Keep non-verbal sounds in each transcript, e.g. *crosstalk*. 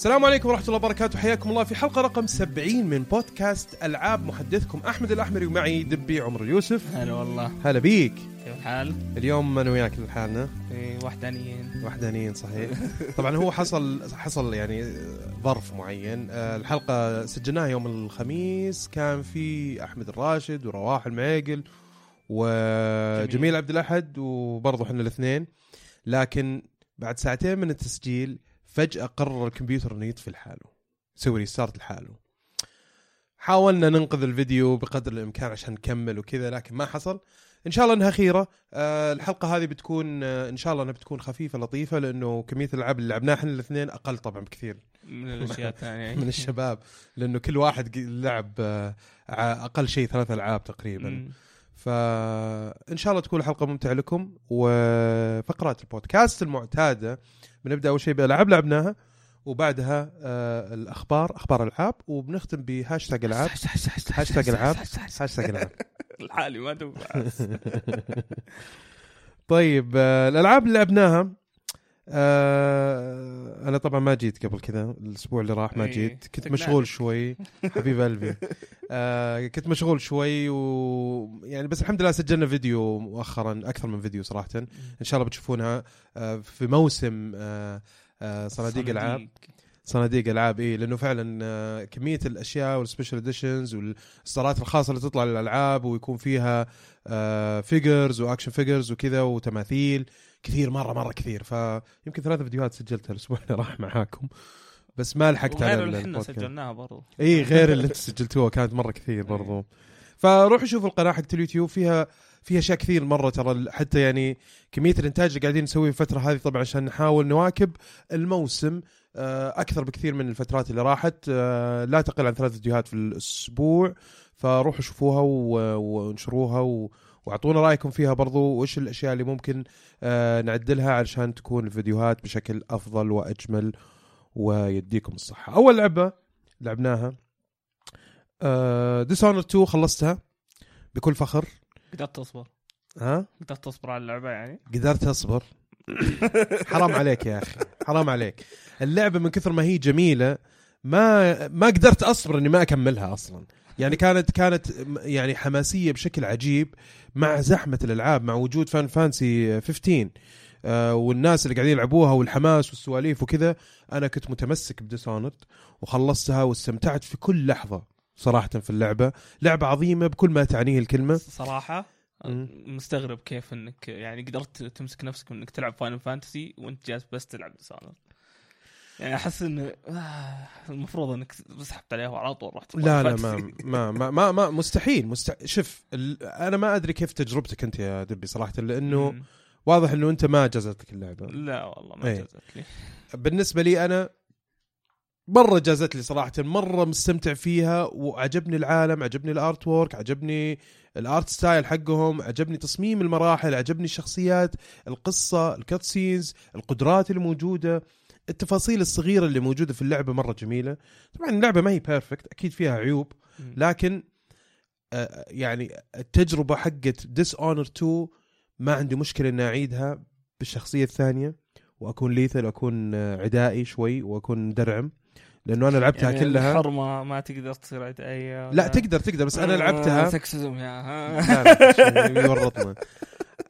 السلام عليكم ورحمة الله وبركاته. حياكم الله في حلقة رقم 70 من بودكاست ألعاب محدثكم. أحمد الأحمري ومعي دبي عمر اليوسف هلا والله. هلا بيك. كيف الحال؟ اليوم أنا وياك لحالنا؟ إيه، وحدانيين. وحدانيين صحيح. *laughs* طبعا هو حصل حصل يعني ظرف معين. آه، الحلقة سجلناها يوم الخميس. كان في أحمد الراشد ورواح المعيقل وجميل عبد الأحد وبرضه إحنا الاثنين. لكن بعد ساعتين من التسجيل فجأة قرر الكمبيوتر إنه يطفي لحاله. يسوي ريستارت لحاله. حاولنا ننقذ الفيديو بقدر الإمكان عشان نكمل وكذا لكن ما حصل. إن شاء الله إنها خيرة. آه الحلقة هذه بتكون آه إن شاء الله إنها بتكون خفيفة لطيفة لأنه كمية الألعاب اللي لعبناها إحنا الاثنين أقل طبعا بكثير. من الأشياء *laughs* الثانية. من الشباب. لأنه كل واحد لعب آه أقل شيء ثلاث ألعاب تقريبا. فان شاء الله تكون الحلقة ممتعة لكم وفقرات البودكاست المعتادة بنبدأ أول شيء بالالعاب لعبناها وبعدها آه الأخبار أخبار العاب وبنختم بهاشتاج ألعاب. هاشتاج ألعاب. *laughs* هاشتاج ألعاب. الحالي ما تنفع *laughs* *laughs* طيب آه الألعاب اللي لعبناها آه أنا طبعا ما جيت قبل كذا الأسبوع اللي راح ما إيه، جيت. كنت. مشغول شوي. *laughs* حبيب قلبي. آه كنت مشغول شوي و يعني بس الحمد لله سجلنا فيديو مؤخرا أكثر من فيديو صراحة. إن شاء الله بتشوفونها آه في موسم آه آه صناديق ألعاب. صناديق ألعاب اي لأنه فعلا آه، كمية الأشياء وال special editions والاصدارات الخاصة اللي تطلع للألعاب ويكون فيها figures و action figures وكذا وتماثيل. كثير مرة مرة كثير. فيمكن ثلاث فيديوهات سجلتها الأسبوع اللي راح معاكم. بس ما لحقت على اللي إحنا. سجلناها برضو. إي غير اللي انت *laughs* سجلتوها كانت مرة كثير برضو. فروحوا شوفوا القناة حقت اليوتيوب. فيها فيها أشياء كثير مرة ترى. حتى يعني كمية الإنتاج اللي قاعدين نسويه في الفترة هذه طبعا عشان نحاول نواكب الموسم آه، أكثر بكثير من الفترات اللي راحت. آه، لا تقل عن ثلاث فيديوهات في الأسبوع. فروحوا شوفوها و- وانشروها و- واعطونا رأيكم فيها برضو وايش الأشياء اللي ممكن آه، نعدلها علشان تكون الفيديوهات بشكل أفضل وأجمل ويديكم الصحة. أول لعبة لعبناها Dishonored 2 خلصتها بكل فخر. قدرت تصبر. ها؟ قدرت تصبر على اللعبة يعني؟ قدرت أصبر. *laughs* حرام عليك يا أخي حرام عليك. اللعبة من كثر ما هي جميلة ما ما قدرت أصبر إني ما أكملها أصلا. يعني كانت كانت يعني حماسية بشكل عجيب مع زحمة الألعاب مع وجود Final Fantasy 15 آه والناس اللي قاعدين يلعبوها والحماس والسواليف وكذا أنا كنت متمسك ب Dishonored وخلصتها واستمتعت في كل لحظة صراحة في اللعبة. لعبة عظيمة بكل ما تعنيه الكلمة. صراحة مم. مستغرب كيف إنك يعني قدرت تمسك نفسك انك تلعب Final Fantasy وإنت جالس بس تلعب Dishonored يعني أحس انه آه المفروض إنك سحبت عليها وعلى طول رحت لا لا *laughs* ما. ما ما, ما, ما مستحيل مستحيل شوف ال- أنا ما أدري كيف تجربتك أنت يا دبي صراحة لأنه مم. واضح إنه أنت ما جازت لك اللعبة لا والله ما إيه. جازت لي بالنسبة لي أنا مرة جازت لي صراحة مرة مستمتع فيها وعجبني العالم عجبني ال artwork عجبني ال art style حقهم عجبني تصميم المراحل عجبني الشخصيات القصة ال cutscenes القدرات اللي موجوده التفاصيل الصغيرة اللي موجودة في اللعبة مرة جميلة. طبعا اللعبة ما هي perfect أكيد فيها عيوب. لكن آه، يعني التجربة حقت Dishonored 2 ما عندي مشكلة إني أعيدها بالشخصية الثانية وأكون lethal وأكون آه، عدائي شوي وأكون مدرعم لأنه أنا لعبتها يعني كلها. الحرمة ما تقدر تصير عدائية. لا تقدر تقدر بس أنا لعبتها. sexism يا. ها يورطنا. *laughs*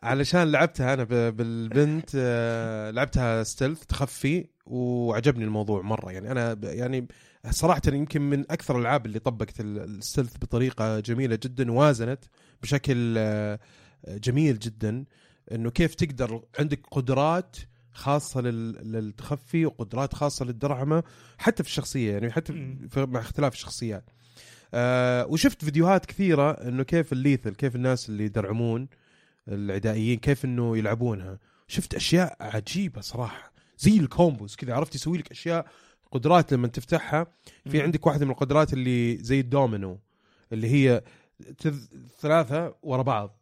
علشان لعبتها أنا بالبنت آه، لعبتها stealth تخفي وعجبني الموضوع مرة. يعني أنا يعني صراحة يمكن من أكثر الألعاب اللي طبقت ال- الستيلث بطريقة جميلة جدا ووازنت بشكل آه، جميل جدا. إنه كيف تقدر عندك قدرات خاصة لل- للتخفي وقدرات خاصة للدرعمة حتى في الشخصية يعني حتى. في مع اختلاف الشخصيات. آه وشفت فيديوهات كثيرة إنه كيف الليثل كيف الناس اللي يدرعمون. العدائيين كيف إنه يلعبونها. شفت أشياء عجيبة صراحة. زي ال combos كذا عرفت يسوي لك أشياء قدرات لما تفتحها. في. عندك واحدة من القدرات اللي زي الدومينو اللي هي تذ... ثلاثة ورا بعض.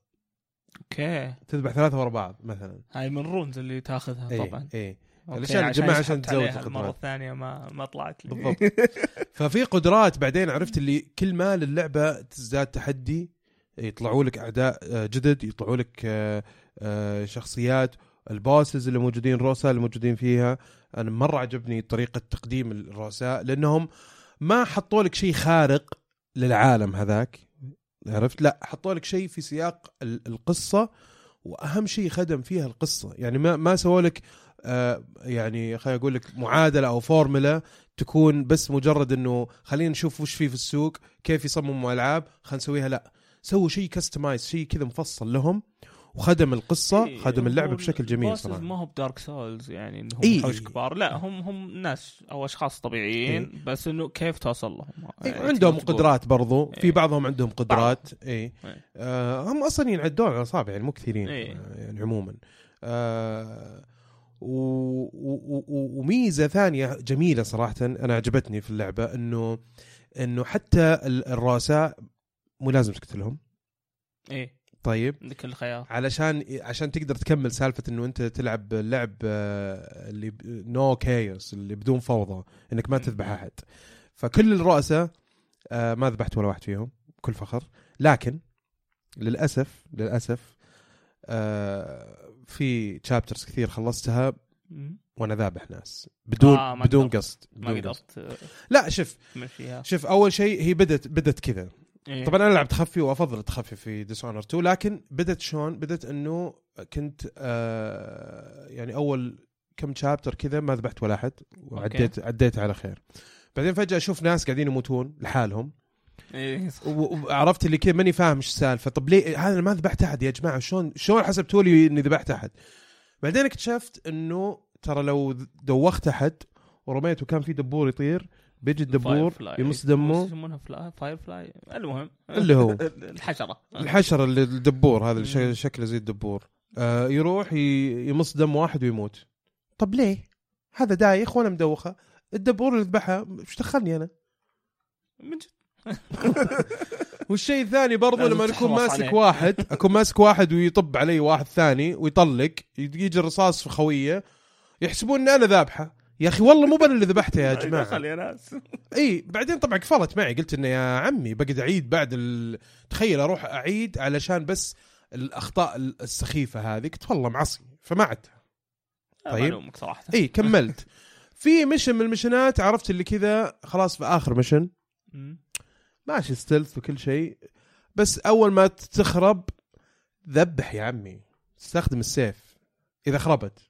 okay. تذبح ثلاثة ورا بعض مثلا. هاي من ال runes اللي تاخذها إيه طبعا. إيه. okay، الأشياء اللي تجمعها عشان تزود عليها. المره القدرات. الثانية ما ما طلعت لي. بالضبط. *laughs* ففي قدرات بعدين عرفت اللي كل ما اللعبة تزداد تحدي. يطلعوا لك اعداء آه، جدد يطلعوا لك آه، آه، شخصيات ال bosses اللي موجودين الرؤساء اللي موجودين فيها. أنا مرة عجبني طريقة تقديم الرؤساء لأنهم ما حطوا لك شيء خارق للعالم هذاك. عرفت؟ لا حطوا لك شيء في سياق ال- القصة وأهم شيء خدم فيها القصة. يعني ما ما سووا لك آه يعني خليني أقول لك معادلة أو فورمولا تكون بس مجرد إنه خلينا نشوف وش في في السوق كيف يصمموا ألعاب خلينا نسويها لا. سووا شيء customized شيء كذا مفصل لهم وخدم القصة إيه، خدم اللعبة بشكل جميل صراحة ما هو ب Dark Souls يعني انهم إيه. وحوش كبار لا هم هم ناس أو أشخاص طبيعيين بس إنه كيف توصل لهم إيه يعني عندهم. قدرات برضو في إيه. بعضهم عندهم قدرات اي إيه. آه هم أصلا ينعدون على أصابع يعني مو كثيرين إيه. يعني عموما آه و- و- و- وميزة ثانية جميلة صراحة أنا عجبتني في اللعبة إنه إنه حتى ال- الرؤساء مو لازم تقتلهم إيه. طيب. عندك الخيار. علشان عشان تقدر تكمل سالفة إنه أنت تلعب لعب آه، اللي نو كايوس اللي بدون فوضى إنك ما تذبح أحد. فكل الرؤساء آه، ما ذبحت ولا واحد فيهم بكل فخر. لكن للأسف للأسف آه، في تشابترز كثير خلصتها. وأنا ذابح ناس. بدون آه، بدون. قصد ما قصد. قدرت لا شوف شوف أول شيء هي بدت بدت كذا. إيه. طبعا أنا لعبت تخفي وأفضل التخفي في Dishonored 2 لكن بدت شلون؟ بدت إنه كنت آه يعني أول كم chapter كذا ما ذبحت ولا أحد وعديت عديت على خير. بعدين فجأة أشوف ناس قاعدين يموتون لحالهم. إيه. و- وعرفت اللي كذا ماني فاهم إيش السالفة. طب ليه؟ هذا ما ذبحت أحد يا جماعة. شلون شلون حسبتوا لي إني ذبحت أحد؟ بعدين اكتشفت إنه ترى لو دوخت أحد ورميته كان في دبور يطير بيجي الدبور. يمص دمه. يسمونها fly firefly المهم. اللي هو. *laughs* الحشرة. الحشرة اللي الدبور هذا اللي شكله زي الدبور. آه يروح يمص دم واحد ويموت. طب ليه؟ هذا دايخ وأنا مدوخه. الدبور اللي ذبحه إيش دخلني أنا؟ من جد. *laughs* والشيء الثاني برضو لازم لما اكون ماسك عليه. واحد أكون ماسك واحد ويطب علي واحد ثاني ويطلق يجي الرصاص في خويه يحسبون إن أنا ذابحه. يا أخي والله مو أنا اللي ذبحته يا *laughs* جماعة. دخل يا ناس. إي بعدين طبعا قفلت معي. قلت انه يا عمي بقعد أعيد بعد ال... تخيل أروح أعيد علشان بس الأخطاء السخيفة هذه. قلت والله معصي فما عدتها. طيب. معلومك صراحة. إي كملت. *laughs* في mission من ال missionات عرفت اللي كذا خلاص في آخر mission. ماشي stealth وكل شيء. بس أول ما تخرب ذبح يا عمي. استخدم السيف. إذا خربت.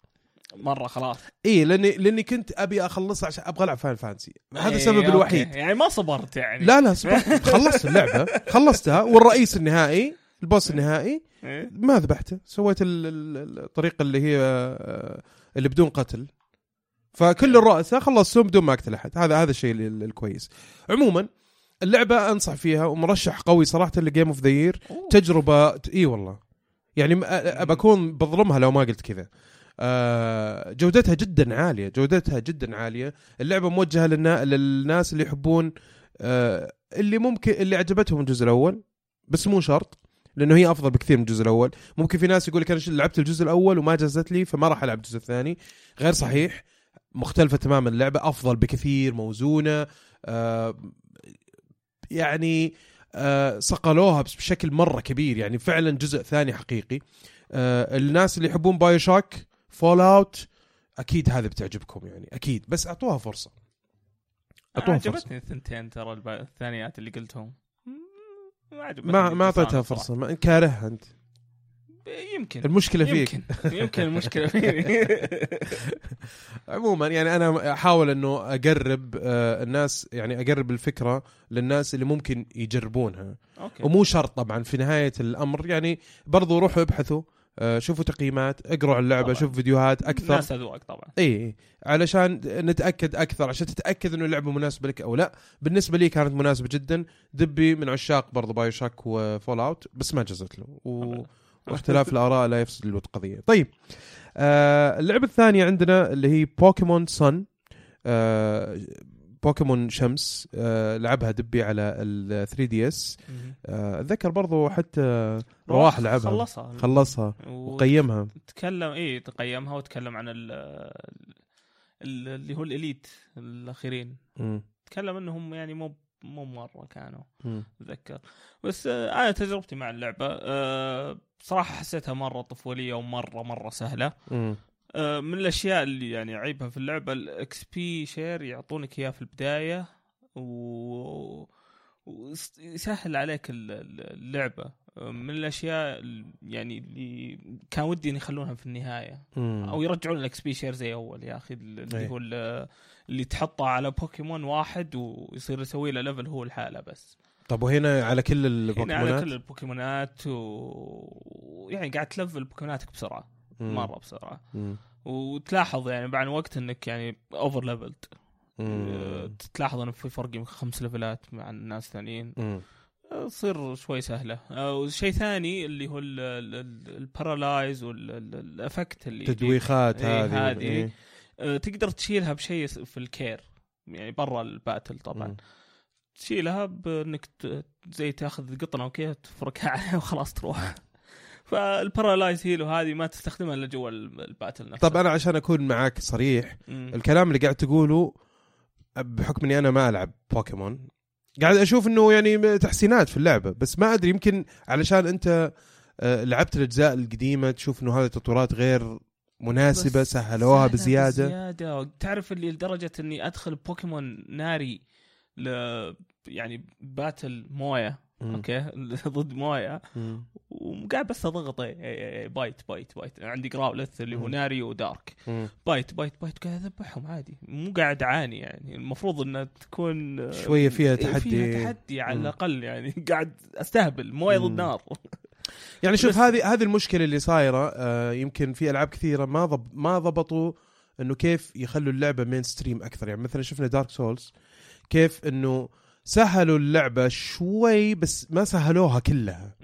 مرة خلاص. اي لاني لأني كنت أبي أخلصها عشان أبغى ألعب Final Fantasy هذا إيه، السبب okay. الوحيد. يعني ما صبرت يعني. لا لا صبرت. *laughs* خلصت اللعبة خلصتها والرئيس النهائي ال boss النهائي. إيه. ما ذبحته. سويت ال- ال- الطريقة اللي هي آه، اللي بدون قتل. فكل الرؤساء خلصتهم بدون ما أقتل أحد. هذا هذا الشيء ال- الكويس. عموما اللعبة أنصح فيها ومرشح قوي صراحة ل Game of the Year. تجربة إي والله. يعني بكون بظلمها لو ما قلت كذا. جودتها جدا عالية جودتها جدا عالية. اللعبة موجهة للنا... للناس اللي يحبون آه، اللي ممكن اللي عجبتهم الجزء الأول بس مو شرط لأنه هي أفضل بكثير من الجزء الأول. ممكن في ناس يقول لك أنا لعبت الجزء الأول وما جازت لي فما راح ألعب الجزء الثاني. غير صحيح مختلفة تماما. اللعبة أفضل بكثير موزونة آه، يعني آه، صقلوها بشكل مرة كبير. يعني فعلا جزء ثاني حقيقي. آه، الناس اللي يحبون BioShock Fallout أكيد هذه بتعجبكم يعني أكيد بس أعطوها فرصة. أعطوها فرصة. عجبتني الثنتين ترى الثانيات اللي قلتهم. ما عجبتني ما ما أعطيتها فرصة. ما كارهها أنت. يمكن. المشكلة فيك. يمكن. يمكن المشكلة *laughs* فيني. *laughs* عموما يعني أنا أحاول إنه أقرب آه، الناس يعني أقرب الفكرة للناس اللي ممكن يجربونها. أوكي. ومو شرط طبعا في نهاية الأمر يعني برضو روحوا ابحثوا. شوفوا تقييمات اقروا عن اللعبة. شوفوا فيديوهات أكثر. ناس اذواق طبعا. إي علشان نتأكد أكثر عشان تتأكد إنه اللعبة مناسبة لك أو لا. بالنسبة لي كانت مناسبة جدا. دبي من عشاق برضو BioShock و Fallout بس ما جزت له. و... واختلاف الآراء لا يفسد الود قضية. طيب آه اللعبة الثانية عندنا اللي هي Pokémon Sun آه بوكيمون شمس آه لعبها دبي على ال 3 DS. آه، أتذكر برضو حتى رواح لعبها. خلصها. خلصها. وقيمها. وتكلم اي تقيمها وتكلم عن ال ال- اللي هو ال Elite الأخيرين. مم. تكلم إنهم يعني مو مو مرة كانوا. أتذكر. بس آه، أنا تجربتي مع اللعبة آه، بصراحه حسيتها مرة طفولية ومره مرة سهلة. مم. آه، من الأشياء اللي يعني عيبها في اللعبة ال XP share يعطونك إياه في البداية و ويسهل عليك ال- ال- اللعبة آه، من الأشياء ال- يعني اللي كان ودي ان يخلونها في النهاية مم. أو يرجعون ال XP share زي أول يا أخي. اللي هو ال- اللي تحطه على بوكيمون واحد ويصير يسوي له level هو لحاله بس طب وهنا على كل هنا على البوكيمونات كل البوكيمونات و... يعني قاعد تلفل بوكيموناتك بسرعة. مره بسرعة مم. وتلاحظ يعني بعد وقت إنك يعني over leveled. تلاحظ انه في فرق يمكن خمس ليفلات مع الناس الثانيين. تصير شوي سهلة وشيء ثاني اللي هو ال- ال- ال- ال paralyze وال effect اللي يجيك. تدويخات إيه، هذه هذه. إيه. آه، تقدر تشيلها بشيء في ال care يعني برا ال battle طبعا. تشيلها بإنك زي تاخذ قطنة وكذا تفركها عليها وخلاص تروح فال paralyze heal هذه ما تستخدمها إلا جوا ال- ال battle نفسه. طب أنا عشان أكون معاك صريح مم. الكلام اللي قاعد تقوله بحكم إني أنا ما ألعب بوكيمون قاعد أشوف إنه يعني تحسينات في اللعبة بس ما أدري يمكن علشان أنت آه، لعبت الأجزاء القديمة تشوف إنه هذه تطورات غير مناسبة سهلوها بزيادة. بزيادة. تعرف اللي لدرجة إني أدخل بوكيمون ناري ل يعني battle مويه مم. أوكي *laughs* ضد مويه. وقاعد بس اضغط إيه، إيه، إيه، bite bite bite عندي Growlithe اللي هو. ناري و dark مم. bite bite bite قاعد أذبحهم عادي مو قاعد أعاني يعني المفروض إنها تكون آه، شوية فيها تحدي. فيها تحدي على. الأقل يعني *laughs* قاعد أستهبل مويه ضد. نار *laughs* يعني شوف هذه هذه المشكلة اللي صايرة آه، يمكن في ألعاب كثيرة ما ضب ما ضبطوا إنه كيف يخلوا اللعبة mainstream أكثر يعني مثلا شفنا Dark Souls كيف إنه سهلوا اللعبة شوي بس ما سهلوها كلها.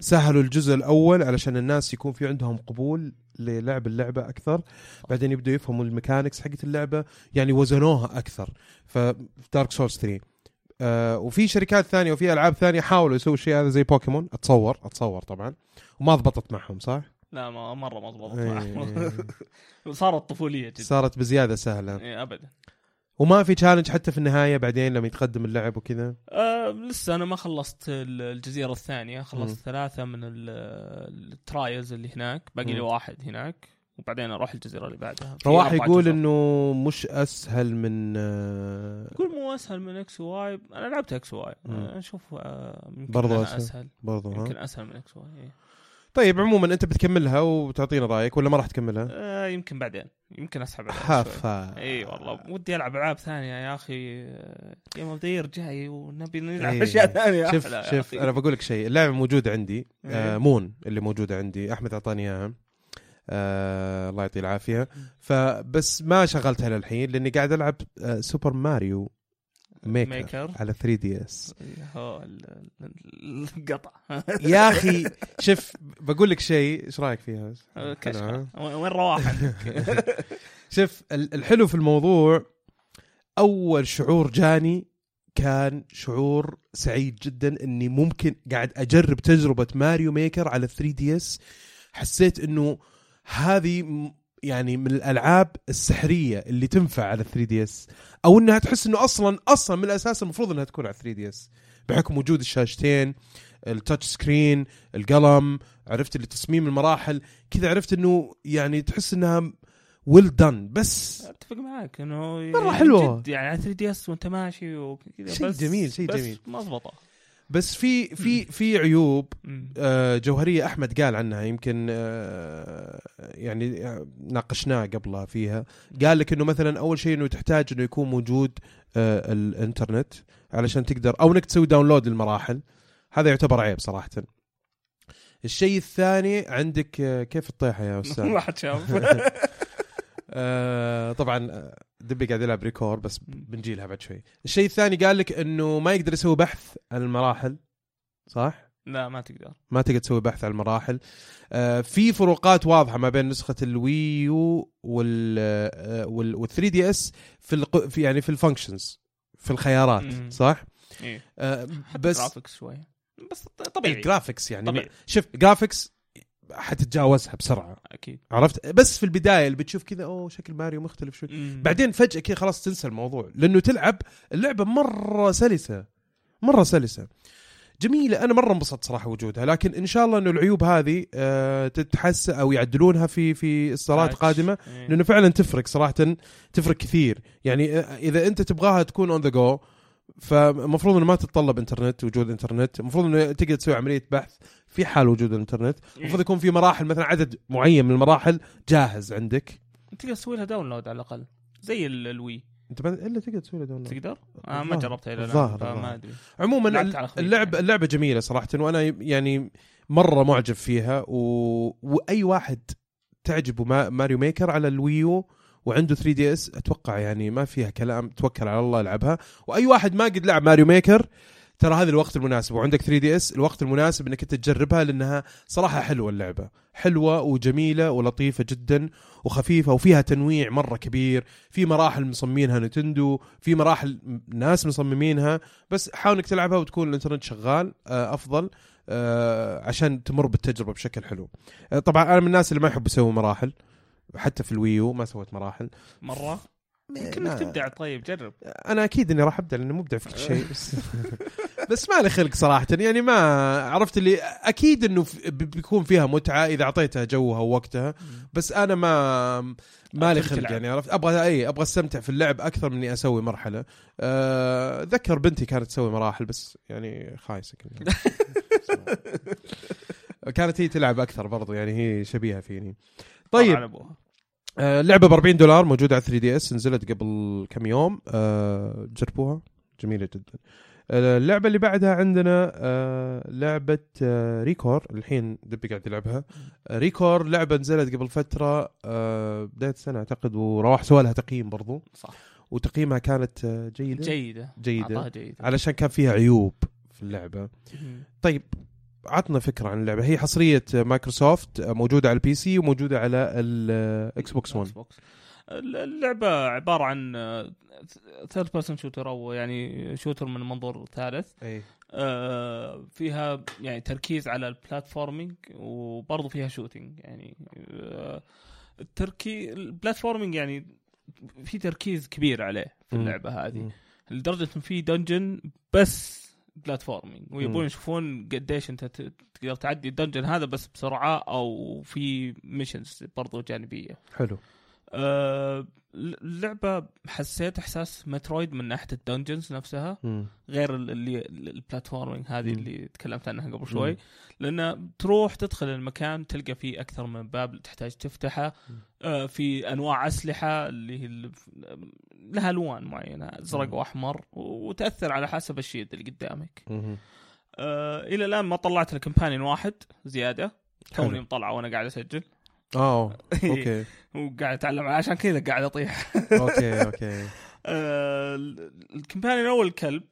سهلوا الجزء الأول علشان الناس يكون في عندهم قبول للعب اللعبة أكثر. بعدين يبدوا يفهموا ال mechanics حقت اللعبة يعني وزنوها أكثر. ف Dark Souls 3 آه وفي شركات ثانية وفي ألعاب ثانية حاولوا يسووا الشيء هذا زي بوكيمون. أتصور أتصور طبعا. وما ضبطت معهم صح؟ لا ما مرة ما ضبطت إيه، معهم. *laughs* صارت طفولية جدا. صارت بزيادة سهلة. إيه، ابدا. وما في challenge حتى في النهاية بعدين لما يتقدم اللعب وكذا أه لسه أنا ما خلصت ال- الجزيرة الثانية خلصت مم. ثلاثة من ال- ال trials اللي هناك باقي لي. واحد هناك وبعدين أروح الجزيرة اللي بعدها رواح يقول جزر. إنه مش أسهل من آه يقول مو أسهل من X Y أنا لعبت X Y. أشوف آه، يمكن برضو أنا أسهل. أسهل برضو يمكن أسهل من X Y إيه. طيب عموما أنت بتكملها وتعطينا رأيك ولا ما راح تكملها؟ آه، يمكن بعدين. يمكن أسحب. حافا إي والله ودي ألعب ألعاب ثانية يا أخي. game of the year ونبي نلعب إيه. أشياء ثانية. شوف شوف. أنا بقول لك شيء. اللعبة موجودة عندي. آه. Moon اللي موجودة عندي. أحمد أعطاني إياها. آه الله يعطيه العافية. فبس ما شغلتها للحين لأني قاعد ألعب آه Super Mario Maker, Maker. على 3 DS القطع *laughs* يا أخي شوف بقول لك شيء إيش رأيك فيها ها؟ وين رواح؟ *laughs* شوف ال- الحلو في الموضوع أول شعور جاني كان شعور سعيد جدا إني ممكن قاعد أجرب تجربة Mario Maker على 3 DS حسيت إنه هذه يعني من الألعاب السحرية اللي تنفع على 3 DS أو إنها تحس إنه أصلا أصلا من الأساس المفروض إنها تكون على 3 DS بحكم وجود الشاشتين ال touch screen القلم عرفت اللي تصميم المراحل كذا عرفت إنه يعني تحس إنها well done بس أتفق معاك إنه حلوة. جد يعني على 3 DS وأنت ماشي وكذا شيء بس- جميل، شيء بس جميل. مضبطه بس في في في عيوب. آه، جوهرية أحمد قال عنها يمكن آه، يعني آه، ناقشناه قبلها فيها. قال لك إنه مثلا أول شيء إنه تحتاج إنه يكون موجود الإنترنت علشان تقدر أو إنك تسوي download للمراحل. هذا يعتبر عيب صراحة. الشيء الثاني عندك كيف الطيحة يا أستاذ؟ *laughs* ما حد شاف. *laughs* طبعا دبي قاعد يلعب ReCore بس بنجي لها بعد شوي. الشيء الثاني قال لك إنه ما يقدر يسوي بحث عن المراحل صح؟ لا ما تقدر. ما تقدر تسوي بحث عن المراحل. آه، في فروقات واضحة ما بين نسخة ال Wii U وال آه، وال وال 3DS في الق... في يعني في ال functions في الخيارات مم. صح؟ إيه. آه، بس graphics شوي. بس طبيعي. ال graphics يعني طبيعي. شوف graphics حتتجاوزها بسرعة أكيد عرفت بس في البداية اللي بتشوف كذا أوه شكل ماريو مختلف شوي. بعدين فجأة كذا خلاص تنسى الموضوع لأنه تلعب اللعبة مرة سلسة مرة سلسة جميلة أنا مرة انبسطت صراحة وجودها لكن إن شاء الله إنه العيوب هذه آه، تتحسن أو يعدلونها في في إصدارات patch. قادمة إيه. لأنه فعلا تفرق صراحة تفرق كثير يعني آه، إذا أنت تبغاها تكون on the go فالمفروض إنه ما تتطلب إنترنت وجود إنترنت المفروض إنه تقدر تسوي عملية بحث في حال وجود الإنترنت إيه. المفروض يكون في مراحل مثلا عدد معين من المراحل جاهز عندك تقدر تسوي لها download على الأقل زي ال- الوي أنت إلا تقدر تسوي له download تقدر؟ آه ما جربتها إلى الظاهر- الان فما. أدري عموما لعبت على خفيف اللعب يعني. اللعبة جميلة صراحة وأنا يعني مرة معجب فيها و... وأي واحد تعجبه ما... Mario Maker على ال Wii U وعنده 3DS أتوقع يعني ما فيها كلام توكل على الله ألعبها وأي واحد ما قد لعب Mario Maker ترى هذا الوقت المناسب وعندك 3DS الوقت المناسب إنك أنت تجربها لأنها صراحة حلوة اللعبة. حلوة وجميلة ولطيفة جدا وخفيفة وفيها تنويع مرة كبير. في مراحل مصممينها نتندو في مراحل ناس مصممينها بس حاول إنك تلعبها وتكون الإنترنت شغال آه، أفضل آه، عشان تمر بالتجربة بشكل حلو. آه، طبعا أنا من الناس اللي ما يحب يسوي مراحل حتى في الويو ما سويت مراحل. مرة؟ يمكن ما- انك تبدع طيب جرب. أنا أكيد إني راح ابدا لاني مبدع في كل شيء بس *laughs* بس ما لي خلق صراحة. يعني ما عرفت اللي أكيد إنه بيكون فيها متعة إذا أعطيتها جوها ووقتها بس أنا ما ما لي خلق. يعني عرفت؟ أبغى اي أبغى أستمتع في اللعب أكثر من إني أسوي مرحلة. أه، أتذكر بنتي كانت تسوي مراحل بس يعني خايسة. *laughs* كانت هي تلعب أكثر برضو يعني هي شبيهة فيني. طيب. آه، اللعبه ب 40 دولار موجودة على 3 دي إس نزلت قبل كم يوم. آه، جربوها؟ جميلة جدا. آه، اللعبة اللي بعدها عندنا آه، لعبة آه، ReCore. الحين دبي قاعد يلعبها. آه، ReCore لعبة نزلت قبل فترة آه، بداية السنة أعتقد ورواح سوى لها تقييم برضو. صح. وتقييمها كانت آه، جيدة. جيدة. جيدة. جيدة. علشان كان فيها عيوب في اللعبة. طيب عطنا فكرة عن اللعبة هي حصرية مايكروسوفت موجودة على ال PC وموجودة على ال Xbox 1 Xbox. اللعبة عبارة عن third person shooter أو يعني shooter من منظور ثالث آه، فيها يعني تركيز على ال platforming وبرضه فيها shooting يعني آه، التركيز ال platforming يعني في تركيز كبير عليه في. اللعبة هذه. لدرجة إن في dungeon بس platforming ويبون. يشوفون قديش انت تقدر تعدي ال dungeon هذا بس بسرعة أو في missions برضو جانبية حلو آه، اللعبه حسيت إحساس Metroid من ناحية ال dungeons نفسها. غير ال- اللي ال platforming هذه. اللي تكلمت عنها قبل شوي. لأن تروح تدخل المكان تلقى فيه أكثر من باب تحتاج تفتحه. آه، في أنواع أسلحة اللي هي لها ألوان معينة ازرق. وأحمر وتأثر على حسب الشيء اللي قدامك. آه، إلى الآن ما طلعت ال companion واحد زيادة توني. مطلعه وأنا قاعد أسجل آه *laughs* okay وقاعد اتعلم عشان كذا قاعد اطيح *laughs* okay okay *laughs* آه، ال companion الأول الكلب.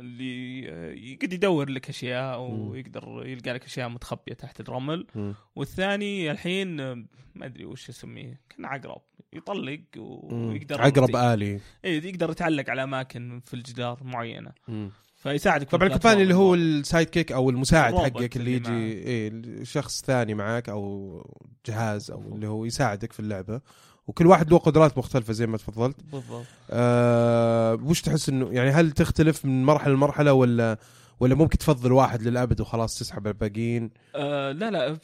اللي آه، يقدر يدور لك أشياء. ويقدر يلقى لك أشياء متخبية تحت الرمل. والثاني الحين آه، ما أدري وش أسميه كان عقرب يطلق. ويقدر عقرب آلي اي يقدر يتعلق على أماكن في الجدار معينة. فيساعدك في طبعا ال companion اللي هو. ال sidekick أو المساعد حقك اللي يجي إيه شخص ثاني معك أو جهاز أو اللي هو يساعدك في اللعبة. وكل واحد له قدرات مختلفة زي ما تفضلت. بالضبط. آه وش تحس إنه يعني هل تختلف من مرحلة لمرحلة ولا ولا ممكن تفضل واحد للأبد وخلاص تسحب الباقيين؟ آه لا لا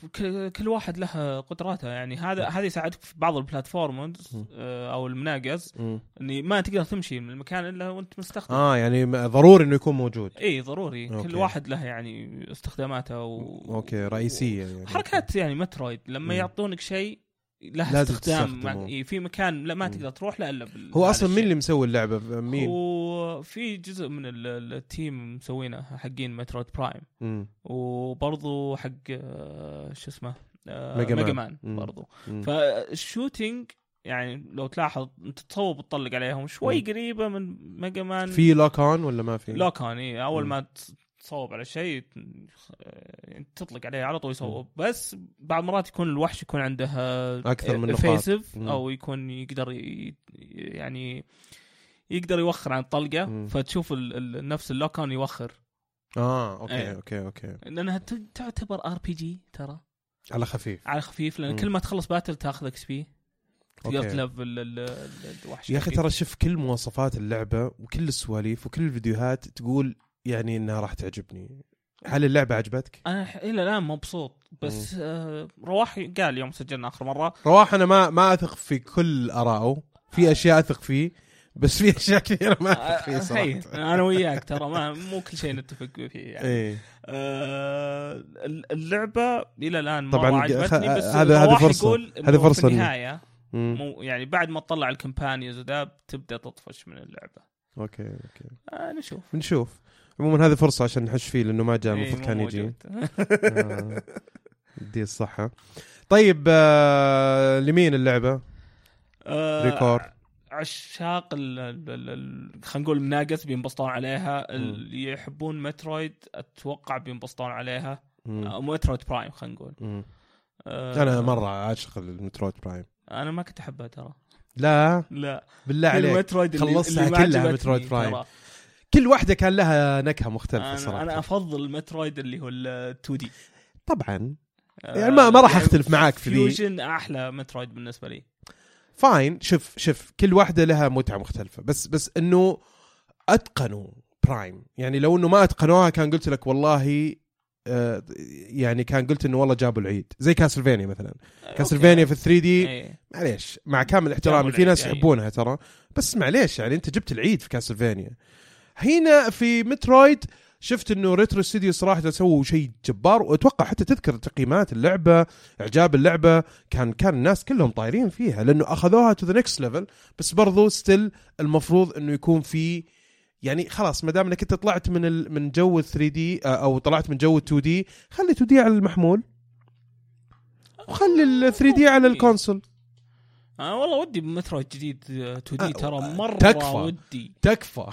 كل, واحد له قدراته. يعني هذا هذا يساعدك في بعض ال platforms م. آه أو المناقز. إني ما تقدر تمشي من المكان إلا وأنت مستخدم. آه يعني م- ضروري إنه يكون موجود. إي ضروري. okay. كل واحد له يعني استخداماته و... okay رئيسية يعني. حركات يعني Metroid. لما مم. يعطونك شيء له لازم استخدام. مع... إيه، في مكان لا ما. تقدر تروح لا إلا بال... هو أصلا مين. اللي مسوي اللعبة مين وفي جزء من ال- ال- ال team مسوينه حقين Metroid Prime مم. وبرضو حق آه، شو اسمه آه، Mega Man. Mega Man. برضو مم. فال shooting يعني لو تلاحظ أنت تصوب تطلق عليهم شوي مم. قريبة من Mega Man في lock on ولا ما في؟ lock on إيه، أول مم. ما تصوب على شيء ت- يعني تطلق عليه على طول يصوب بس بعض المرات يكون الوحش يكون عنده أكثر من نقاط. فيسف. أو يكون يقدر يعني يقدر يوخر عن الطلقه مم. فتشوف نفس ال lock on يوخر آه okay إيه. okay okay لأنها تعتبر RPG ترى على خفيف على خفيف لأن مم. كل ما تخلص battle تاخذ XP تقدر. تلفل ال- ال- الوحش يا أخي. ترى شوف كل مواصفات اللعبة وكل السواليف وكل الفيديوهات تقول يعني إنها راح تعجبني. هل اللعبة عجبتك؟ أنا إلى الآن مبسوط بس آه رواح قال يوم سجلنا آخر مرة. رواح أنا ما ما أثق في كل آرائه. في أشياء أثق فيه بس في *laughs* أشياء كثيرة ما أثق فيه آه، صراحة. أنا وياك ترى ما مو كل شيء نتفق فيه يعني. إيه. آه اللعبة إلى الآن طبعاً مره عجبتني بس هذا- هذه إنه هذه فرصة في النهاية. مو يعني بعد ما تطلع companions وذا تبدا تطفش من اللعبة. أوكي أوكي. آه نشوف. بنشوف عموما هذه فرصة عشان نحش فيه لأنه ما جاء إيه، المفروض كان يجي. آه، دي الصحة. طيب آه لمين اللعبة؟ آه، ReCore عشاق ال- ال- ال- ال- خلينا نقول مناقص بينبسطون عليها. اللي يحبون مترويد أتوقع بينبسطون عليها. أو مترويد برايم خلينا نقول. آه، أنا مرة عاشق المترويد برايم. أنا ما كنت أحبها ترى. لا؟ لا. بالله كل عليك. خلصتها كلها مترويد برايم. كل واحدة كان لها نكهة مختلفة أنا صراحة. أنا أفضل مترويد اللي هو ال 2D طبعا. يعني ما- ما راح أختلف معاك في. فيوجن أحلى مترويد بالنسبة لي. fine شوف شوف كل واحدة لها متعة مختلفة. بس بس إنه أتقنوا برايم يعني لو إنه ما أتقنوها كان قلت لك والله آه يعني كان قلت إنه والله جابوا العيد. زي كاسلفينيا مثلا. كاسلفينيا في 3D إيه. معليش. مع كامل احترامي. في ناس أي. يحبونها ترى. بس معليش يعني أنت جبت العيد في كاسلفينيا هنا في مترويد شفت إنه Retro Studio صراحة سووا شيء جبار وأتوقع حتى تذكر تقييمات اللعبة إعجاب اللعبة كان كان الناس كلهم طايرين فيها لأنه أخذوها to the next level بس برضو still المفروض إنه يكون في يعني خلاص ما دام إنك أنت طلعت من ال... من جو 3D أو طلعت من جو 2D خلي 2D على المحمول وخلي ال 3D على ال console. أنا والله ودي بمترويد جديد 2 آه، D ترى مرة تكفى. ودي. تكفى.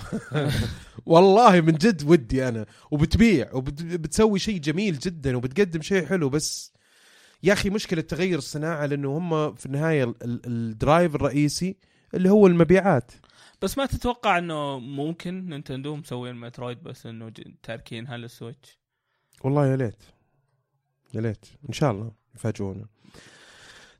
*laughs* والله من جد ودي أنا. وبتبيع وبتسوي شيء جميل جدا وبتقدم شيء حلو. بس يا أخي مشكلة تغير الصناعة لأنه هم في النهاية ال- ال- ال drive الرئيسي اللي هو المبيعات. بس ما تتوقع إنه ممكن نينتندو مسوين مترويد بس إنه تاركينها للسويتش والله يا ليت. يا ليت. إن شاء الله يفاجئونا.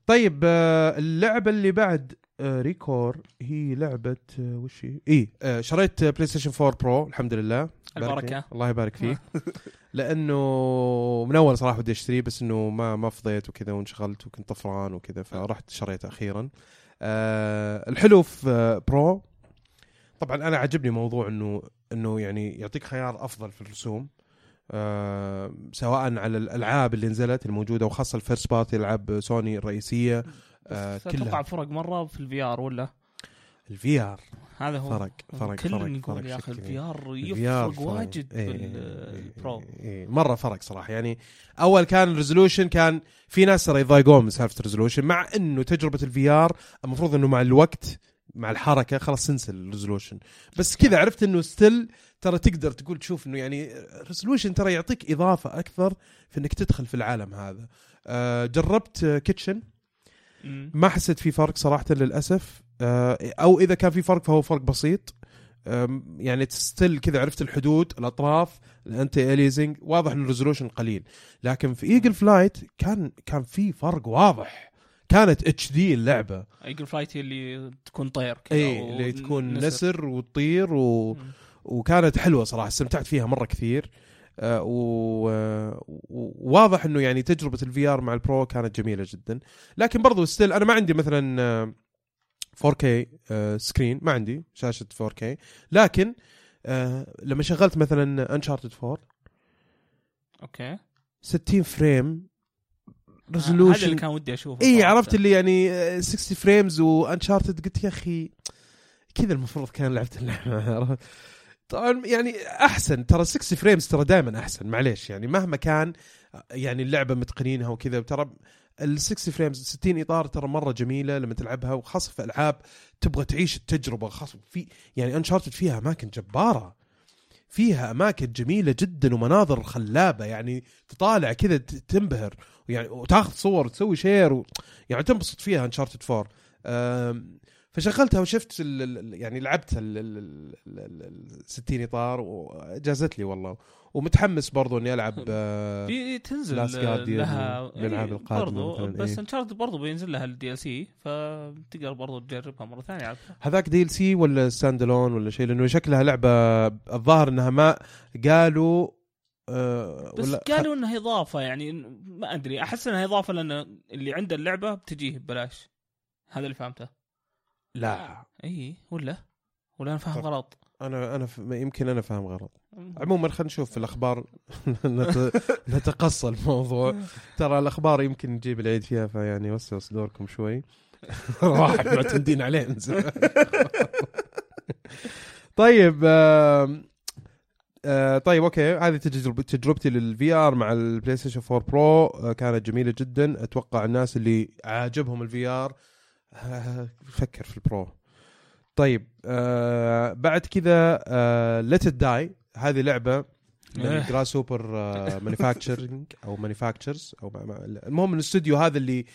طيب آه، اللعبة اللي بعد آه، ReCore هي لعبة آه، وش هي؟ اي شريت بلاي ستيشن 4 برو الحمد لله. لي. الله يبارك فيك *laughs* لأنه من أول صراحة بدي أشتريه بس إنه ما ما فضيت وكذا وانشغلت وكنت طفران وكذا فرحت شريته أخيرا الحلو في Pro طبعا أنا عجبني موضوع إنه إنه يعني يعطيك خيار أفضل في الرسوم سواء على الألعاب اللي نزلت الموجودة وخاصة ال first party ألعاب سوني الرئيسية آه بس أتوقع كلها فرق مرة في ال VR ولا؟ ال VR هذا هو. فرق فرق كل فرق يقول يا أخي. ال VR يفرق واجد إيه، بال Pro إيه، إيه، مرة فرق صراحة. يعني أول كان ال resolution كان في ناس ترى يضايقون من سالفة ال resolution مع إنه تجربة ال VR المفروض إنه مع الوقت مع الحركة خلاص تنسى ال resolution بس كذا عرفت إنه still ترى تقدر تقول تشوف إنه يعني ال resolution ترى يعطيك إضافة أكثر في إنك تدخل في العالم هذا. آه، جربت Kitchen. ما حسيت في فرق صراحة للأسف. آه، أو إذا كان في فرق فهو فرق بسيط. يعني still كذا عرفت الحدود الأطراف ال anti-aliasing واضح إن ال resolution قليل. لكن في Eagle Flight كان كان في فرق واضح. كانت HD اللعبة. Eagle Flight هي اللي تكون طير كذا اي اللي تكون نسر وتطير و... مم. وكانت حلوة صراحة استمتعت فيها مرة كثير. آه، وواضح إنه يعني تجربة ال VR مع ال Pro كانت جميلة جدا. لكن برضو still أنا ما عندي مثلا آه، 4K آه، screen ما عندي شاشة 4K لكن آه، لما شغلت مثلا Uncharted 4 أوكي. 60 frame هذا اللي resolution كان ودي أشوفه اي. عرفت اللي يعني آه، 60 frames و Uncharted قلت يا أخي كذا المفروض كان لعبت اللعبة؟ طبعا يعني أحسن ترى 60 frames ترى دائما أحسن معليش يعني مهما كان يعني اللعبة متقنينها وكذا ترى ال 60 frames 60 إطار ترى مرة جميلة لما تلعبها وخاصة في ألعاب تبغى تعيش التجربة خاصة في يعني Uncharted فيها أماكن جبارة فيها أماكن جميلة جدا ومناظر خلابة يعني تطالع كذا تنبهر يعني وتاخذ صور وتسوي share و... يعني تنبسط فيها Uncharted 4 أم، فشغلتها وشفت ال ال- يعني لعبت ال- ال- ال- ال- ال- 60 إطار وجازت لي والله. ومتحمس برضو إني ألعب آه، في تنزل لها والألعاب إيه، القادمة برضو مثلاً، بس إيه. Uncharted برضو بينزل لها ال DLC فتقدر برضو تجربها مرة ثانية. هذاك DLC ولا standalone ولا شيء؟ لأنه شكلها لعبة الظاهر إنها ما قالوا آه، بس ولا قالوا إنها إضافة يعني ما أدري أحس إنها إضافة لأن اللي عنده اللعبة بتجيه ببلاش. هذا اللي فهمته. لا. إي ولا؟ ولا أنا فاهم. غلط. أنا أنا ف... يمكن أنا فاهم غلط. عموما خلينا نشوف في الأخبار. *laughs* نت... *laughs* نتقصى الموضوع. *laughs* ترى الأخبار يمكن نجيب العيد فيها فيعني وسعوا صدوركم شوي. واحد معتمدين عليه من زمان. طيب آم، آه طيب أوكي. هذه تجرب تجربتي لل VR مع البلاي ستيشن 4 Pro آه كانت جميلة جدا. أتوقع الناس اللي عاجبهم ال VR *laughs* فكر في ال Pro طيب آه بعد كذا آه Let It Die هذه لعبة من. Grasshopper Manufacturing أو Manufacturers أو المهم الاستوديو هذا اللي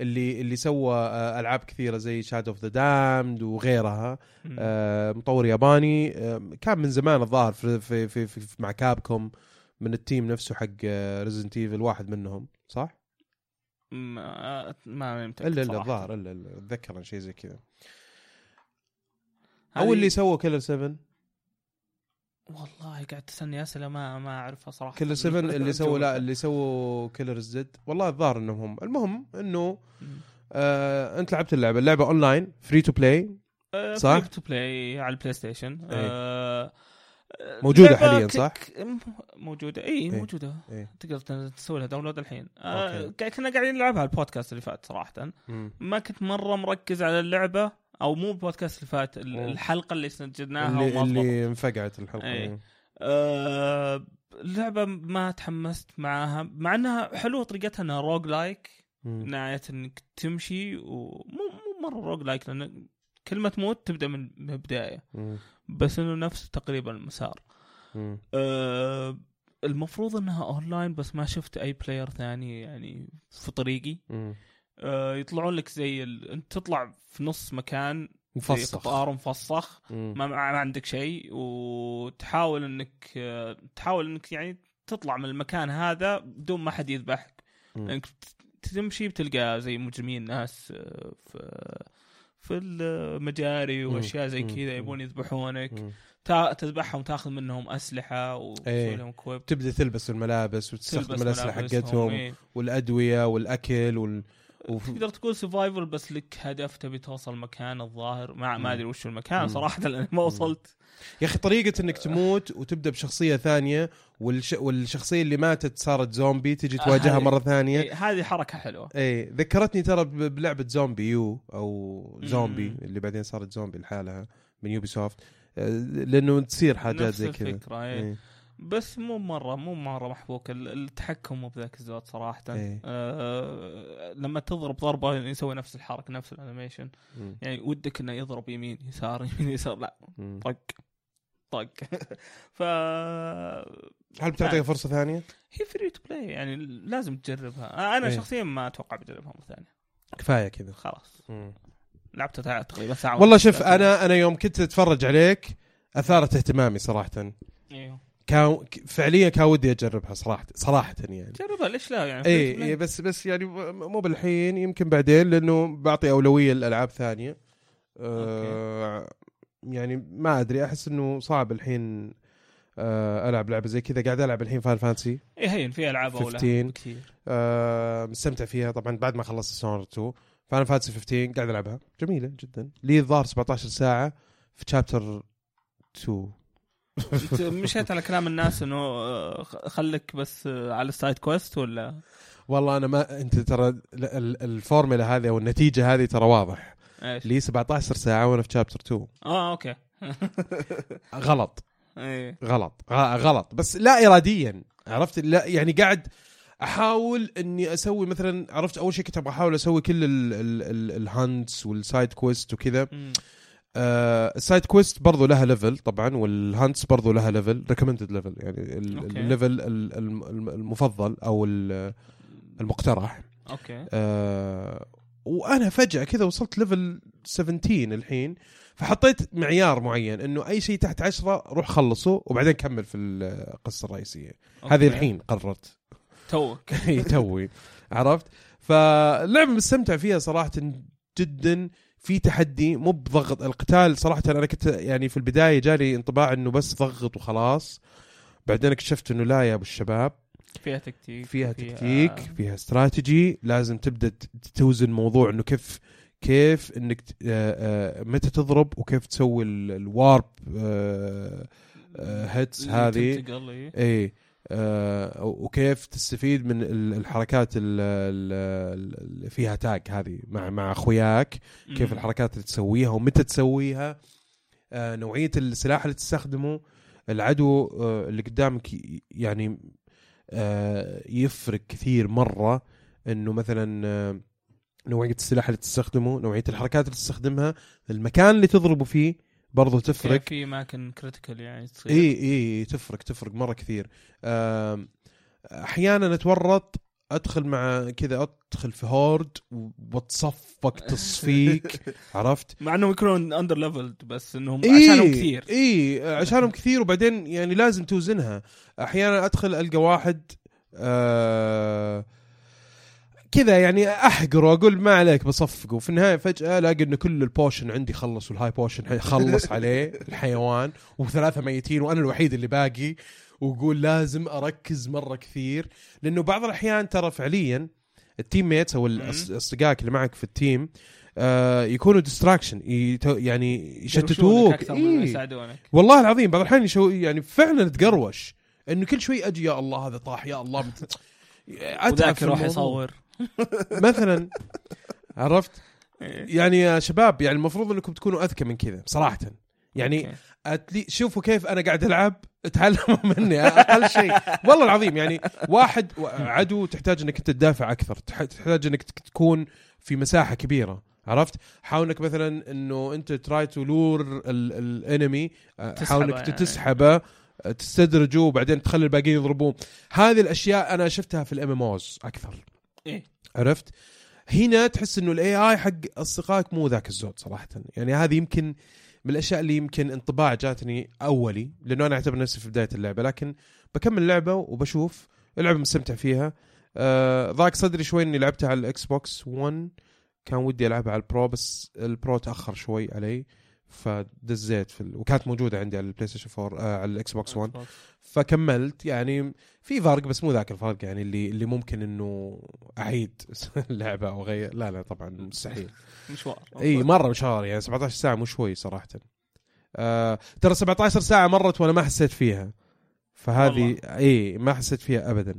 اللي اللي سوى آه، ألعاب كثيرة زي Shadow of the Damned وغيرها. آه، مطور ياباني آه، كان من زمان الظاهر في, في, في, في, في مع Capcom من ال team نفسه حق Resident Evil واحد منهم صح؟ ما ما متأكد إلا إلا. الظاهر إلا إلا أتذكر شيء زي كذا أو اللي سووا Killer 7 والله قاعد تسالني أسئلة ما ما أعرفها صراحة Killer *laughs* 7 *laughs* اللي سووا لا اللي سووا Killer Is Dead والله الظاهر إنهم هم المهم إنه. آه أنت لعبت اللعبة اللعبة online free to play صح؟ free to play على ال PlayStation. آه، موجودة لعبة حالياً، صح؟ موجودة إي إيه. موجودة إيه. تقدر تسوي لها download الحين آه، okay. قا- كنا قاعدين نلعبها البودكاست اللي فات صراحة ما كنت مرة مركز على اللعبة أو مو البودكاست اللي فات ال- مم. الحلقة اللي سجلناها اللي. اللي انفقعت الحلقة إيه. آه، اللعبة ما تحمست معاها مع إنها حلوة طريقتها إنها roguelike مم. نهاية إنك تمشي ومو مو مرة roguelike لأن كل ما تموت تبدأ من البداية مم. بس إنه نفس تقريبا المسار. أه المفروض إنها اونلاين بس ما شفت أي player ثاني يعني في طريقي. أه يطلعون لك زي ال... أنت تطلع في نص مكان زي مفسخ قطار مفسخ مم. ما, ما عندك شيء وتحاول إنك تحاول إنك يعني تطلع من المكان هذا بدون ما حد يذبحك مم. إنك تمشي بتلقى زي مجرمين ناس آه، في في المجاري. وأشياء زي. كذا يبون يذبحونك تذبحهم تاخذ منهم أسلحة وتسوي إيه. لهم equip تبدأ تلبس الملابس وتستخدم الأسلحة حقتهم إيه. والأدوية والأكل وال... وف- تقدر تقول survival بس لك هدف تبي توصل مكان الظاهر ما. ما أدري وش المكان. صراحة لأني ما وصلت يا أخي طريقة إنك تموت وتبدأ بشخصية ثانية والش... والشخصية اللي ماتت صارت زومبي تجي آه، تواجهها هذه- مرة ثانية إيه، هذه حركة حلوة إيه ذكرتني ترى بلعبة ZombiU أو زومبي مم. اللي بعدين صارت زومبي لحالها من Ubisoft آه، لأنه تصير حاجات نفس زي كذا الفكرة إيه. إيه. بس مو مرة مو مرة محبوك ال- التحكم مو بذاك الزود صراحة إيه. آه لما تضرب ضربة يسوي نفس الحركة نفس ال animation مم. يعني ودك إنه يضرب يمين يسار *laughs* يمين يسار لا مم. طق طق *laughs* ف هل بتعطيها فرصة ثانية؟ هي free to play يعني لازم تجربها أنا إيه. شخصيا ما أتوقع بجربها مرة ثانية كفاية كذا خلاص مم. تع- تقريبا ساعة والله. شوف أنا أنا يوم كنت أتفرج عليك أثارت اهتمامي صراحة أيوه كان فعليا كان ودي أجربها صراحة صراحة يعني. جربها ليش لا؟ يعني اي play. إيه بس بس يعني مو بالحين يمكن بعدين لأنه بعطي أولوية لألعاب ثانية. آه يعني ما أدري أحس إنه صعب الحين آه ألعب لعبة زي كذا. قاعد ألعب الحين Final Fantasy اي هين في ألعاب أولى 15. كثير آه مستمتع فيها. طبعا بعد ما خلصت Dishonored 2 Final Fantasy 15 قاعد ألعبها. جميلة جدا. لي الظاهر 17 ساعة في chapter 2 انت مشيت على كلام الناس إنه آه، خ- خليك بس آه، على ال side quest ولا؟ والله أنا ما أنت ترى ال- ال- الفورمولا هذه أو النتيجة هذه ترى واضح. إيش؟ لي 17 ساعة وأنا في chapter 2 آه okay. *laughs* غلط. إيه. غلط. غلط. بس لا اراديا. عرفت؟ لا يعني قاعد أحاول إني أسوي مثلا عرفت؟ أول شيء كنت أبغى أحاول أسوي كل ال- ال- ال- ال hunts وال side quest وكذا. ال side quest برضو لها level طبعا وال hunts برضو لها level recommended level يعني. ال level ال- الم- الم- المفضل أو ال- المقترح. okay. آه وأنا فجأة كذا وصلت level 17 الحين فحطيت معيار معين إنه أي شيء تحت 10 روح خلصه وبعدين كمل في القصة الرئيسية. هذه. الحين قررت. توك. *laughs* توي. عرفت؟ فاللعبه مستمتع فيها صراحة جدا. في تحدي مو بضغط. القتال صراحة أنا كنت يعني في البداية جالي انطباع إنه بس ضغط وخلاص. بعدين اكتشفت إنه لا يا أبو الشباب. فيها تكتيك فيها تكتيك فيها استراتيجي. لازم تبدأ توزن موضوع إنه كيف كيف إنك آه، آه، متى تضرب وكيف تسوي ال- الوارب آه، آه، هيتس هذه. إيه. اي آه وكيف تستفيد من ال- الحركات ال- ال- اللي فيها تاج هذه مع مع أخوياك كيف. الحركات اللي تسويها ومتى تسويها آه نوعية السلاح اللي تستخدمه العدو آه اللي قدامك يعني آه يفرق كثير مرة إنه مثلا آه نوعية السلاح اللي تستخدمه نوعية الحركات اللي تستخدمها المكان اللي تضربه فيه برضو تفرق. في اماكن critical يعني تصير. إي إي تفرق تفرق مرة كثير. أحيانا أتورط أدخل مع كذا أدخل في horde وأتصفق *laughs* تصفيق عرفت؟ مع إنهم يكونون under leveled بس إنهم إيه عشانهم كثير. إي عشانهم كثير وبعدين يعني لازم توزنها. أحيانا أدخل ألقى واحد آه كذا يعني احقره وأقول ما عليك بصفقه. وفي النهاية فجأة ألاقي انه كل ال potion عندي خلص وال high potion خلص عليه الحيوان وثلاثة ميتين وأنا الوحيد اللي باقي. وأقول لازم أركز مرة كثير لأنه بعض الأحيان ترى فعليا ال teammates أو اصدقائك اللي معك في ال team آه يكونوا distraction يعني يشتتوك. أكثر إيه. يساعدونك. والله العظيم بعض الأحيان يعني فعلا تقروش إنه كل شوي أجي يا الله هذا طاح يا الله مت... أتعب يروح الموضوع. يصور. مثلا عرفت إيه. يعني يا شباب يعني المفروض إنكم تكونوا أذكى من كذا صراحة يعني. at least شوفوا كيف أنا قاعد ألعب تعلموا مني أقل شيء والله العظيم يعني واحد عدو تحتاج إنك أنت تدافع أكثر تح- تحتاج إنك تك- تكون في مساحة كبيرة عرفت حاول إنك مثلا إنه أنت try to lure ال enemy حاول إنك يعني. تسحبه تستدرجه وبعدين تخلي الباقيين يضربون هذه الأشياء أنا شفتها في ال MMOs أكثر إيه. عرفت؟ هنا تحس إنه ال AI حق أصدقائك مو ذاك الزود صراحة. يعني هذه يمكن من الأشياء اللي يمكن انطباع جاتني أولي لأنه أنا أعتبر نفسي في بداية اللعبة لكن بكمل اللعبه وبشوف اللعبة مستمتع فيها. آه ضاق صدري شوي إني لعبتها على الإكس بوكس 1 كان ودي ألعبها على ال Pro بس ال Pro تأخر شوي علي. فدزيت في ال... وكانت موجودة عندي على البلاي ستيشن 4 آه على الإكس بوكس 1 فكملت يعني في فرق بس مو ذاك الفرق يعني اللي اللي ممكن إنه أعيد *laughs* اللعبه أو غير. لا لا طبعا مستحيل. *laughs* مشوار. إي مرة مشوار يعني 17 ساعة مو شوي صراحة. آه ترى 17 ساعة مرت وأنا ما حسيت فيها. فهذه. إي ما حسيت فيها ابدا.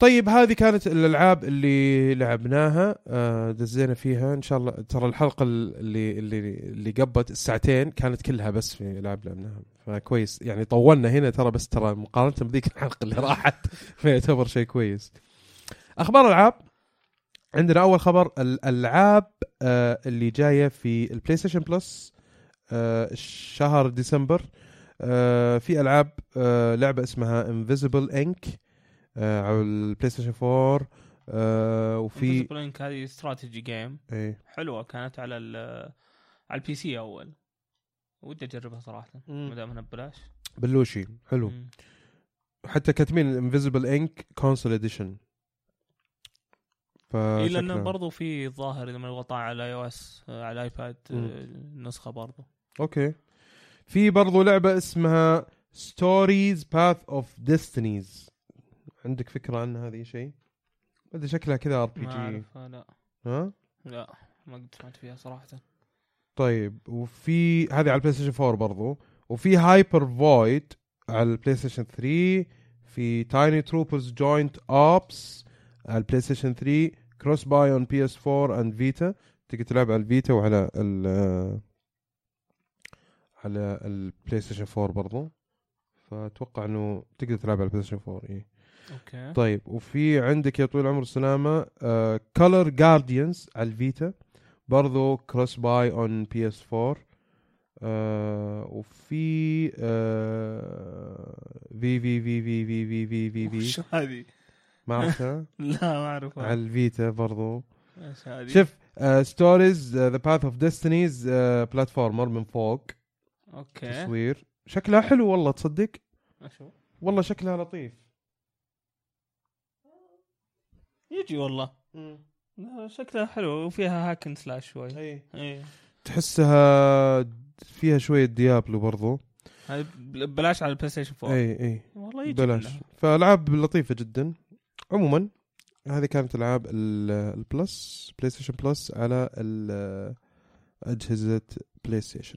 طيب هذه كانت الألعاب اللي لعبناها آه دزينا فيها. إن شاء الله ترى الحلقة اللي اللي اللي قبت الساعتين كانت كلها بس في العاب لعبناها. فكويس. يعني طولنا هنا ترى بس ترى مقارنة بذيك الحلقة اللي راحت. *laughs* فيعتبر شيء كويس. أخبار العاب عندنا أول خبر الألعاب آه اللي جاية في البلاي ستيشن بلس شهر ديسمبر. آه في ألعاب لعبة اسمها Invisible, Inc. آه على البلاي ستيشن 4 آه وفي في لينك هذه strategy game إيه. حلوة كانت على ال على ال PC أول. ودي أجربها صراحة ما دام إنها ببلاش. بلوشي حلو. مم. حتى كاتبين Invisible, Inc. console edition ف إي لأنه برضو في ظاهر إذا ما طالع على iOS على الايباد. آه، النسخه برضو. أوكي. في برضو لعبة اسمها Stories: Path of Destinies عندك فكرة عن هذه شيء؟ ادري شكلها كذا RPG أعرفها لا. ها؟ لا ما قد سمعت فيها صراحة. طيب وفي هذه على البلاي ستيشن 4 برضو. وفي Hyper Void على البلاي ستيشن 3 في Tiny Troopers: Joint Ops على البلاي ستيشن 3 cross buy on PS 4 and Vita تقدر تلعب على ال Vita وعلى ال على البلاي ستيشن 4 برضو. فأتوقع إنه تقدر تلعب على البلاي ستيشن 4 اي أوكي. طيب وفي عندك يا طويل العمر والسلامة Color Guardians على ال Vita برضو cross buy on PS 4 آه وفي آه في في في في في في في في في وش هذه؟ ما عرفتها؟ *laughs* لا ما أعرفها. على ال Vita برضو. إيش هذه؟ شوف Stories: The Path of Destinies platformer من فوق. أوكي. تصوير. شكلها حلو والله تصدق؟ أشوف والله شكلها لطيف. يجي والله. شكلها حلو وفيها hack and slash شوي. إي. إيه تحسها فيها شوية Diablo برضو. بلاش على البلاي ستيشن 4 إي إي. والله يجي بلاش. منها. فألعاب لطيفة جدا. عموما هذه كانت ألعاب ال- البلس بلاي ستيشن بلس على أجهزة بلاي ستيشن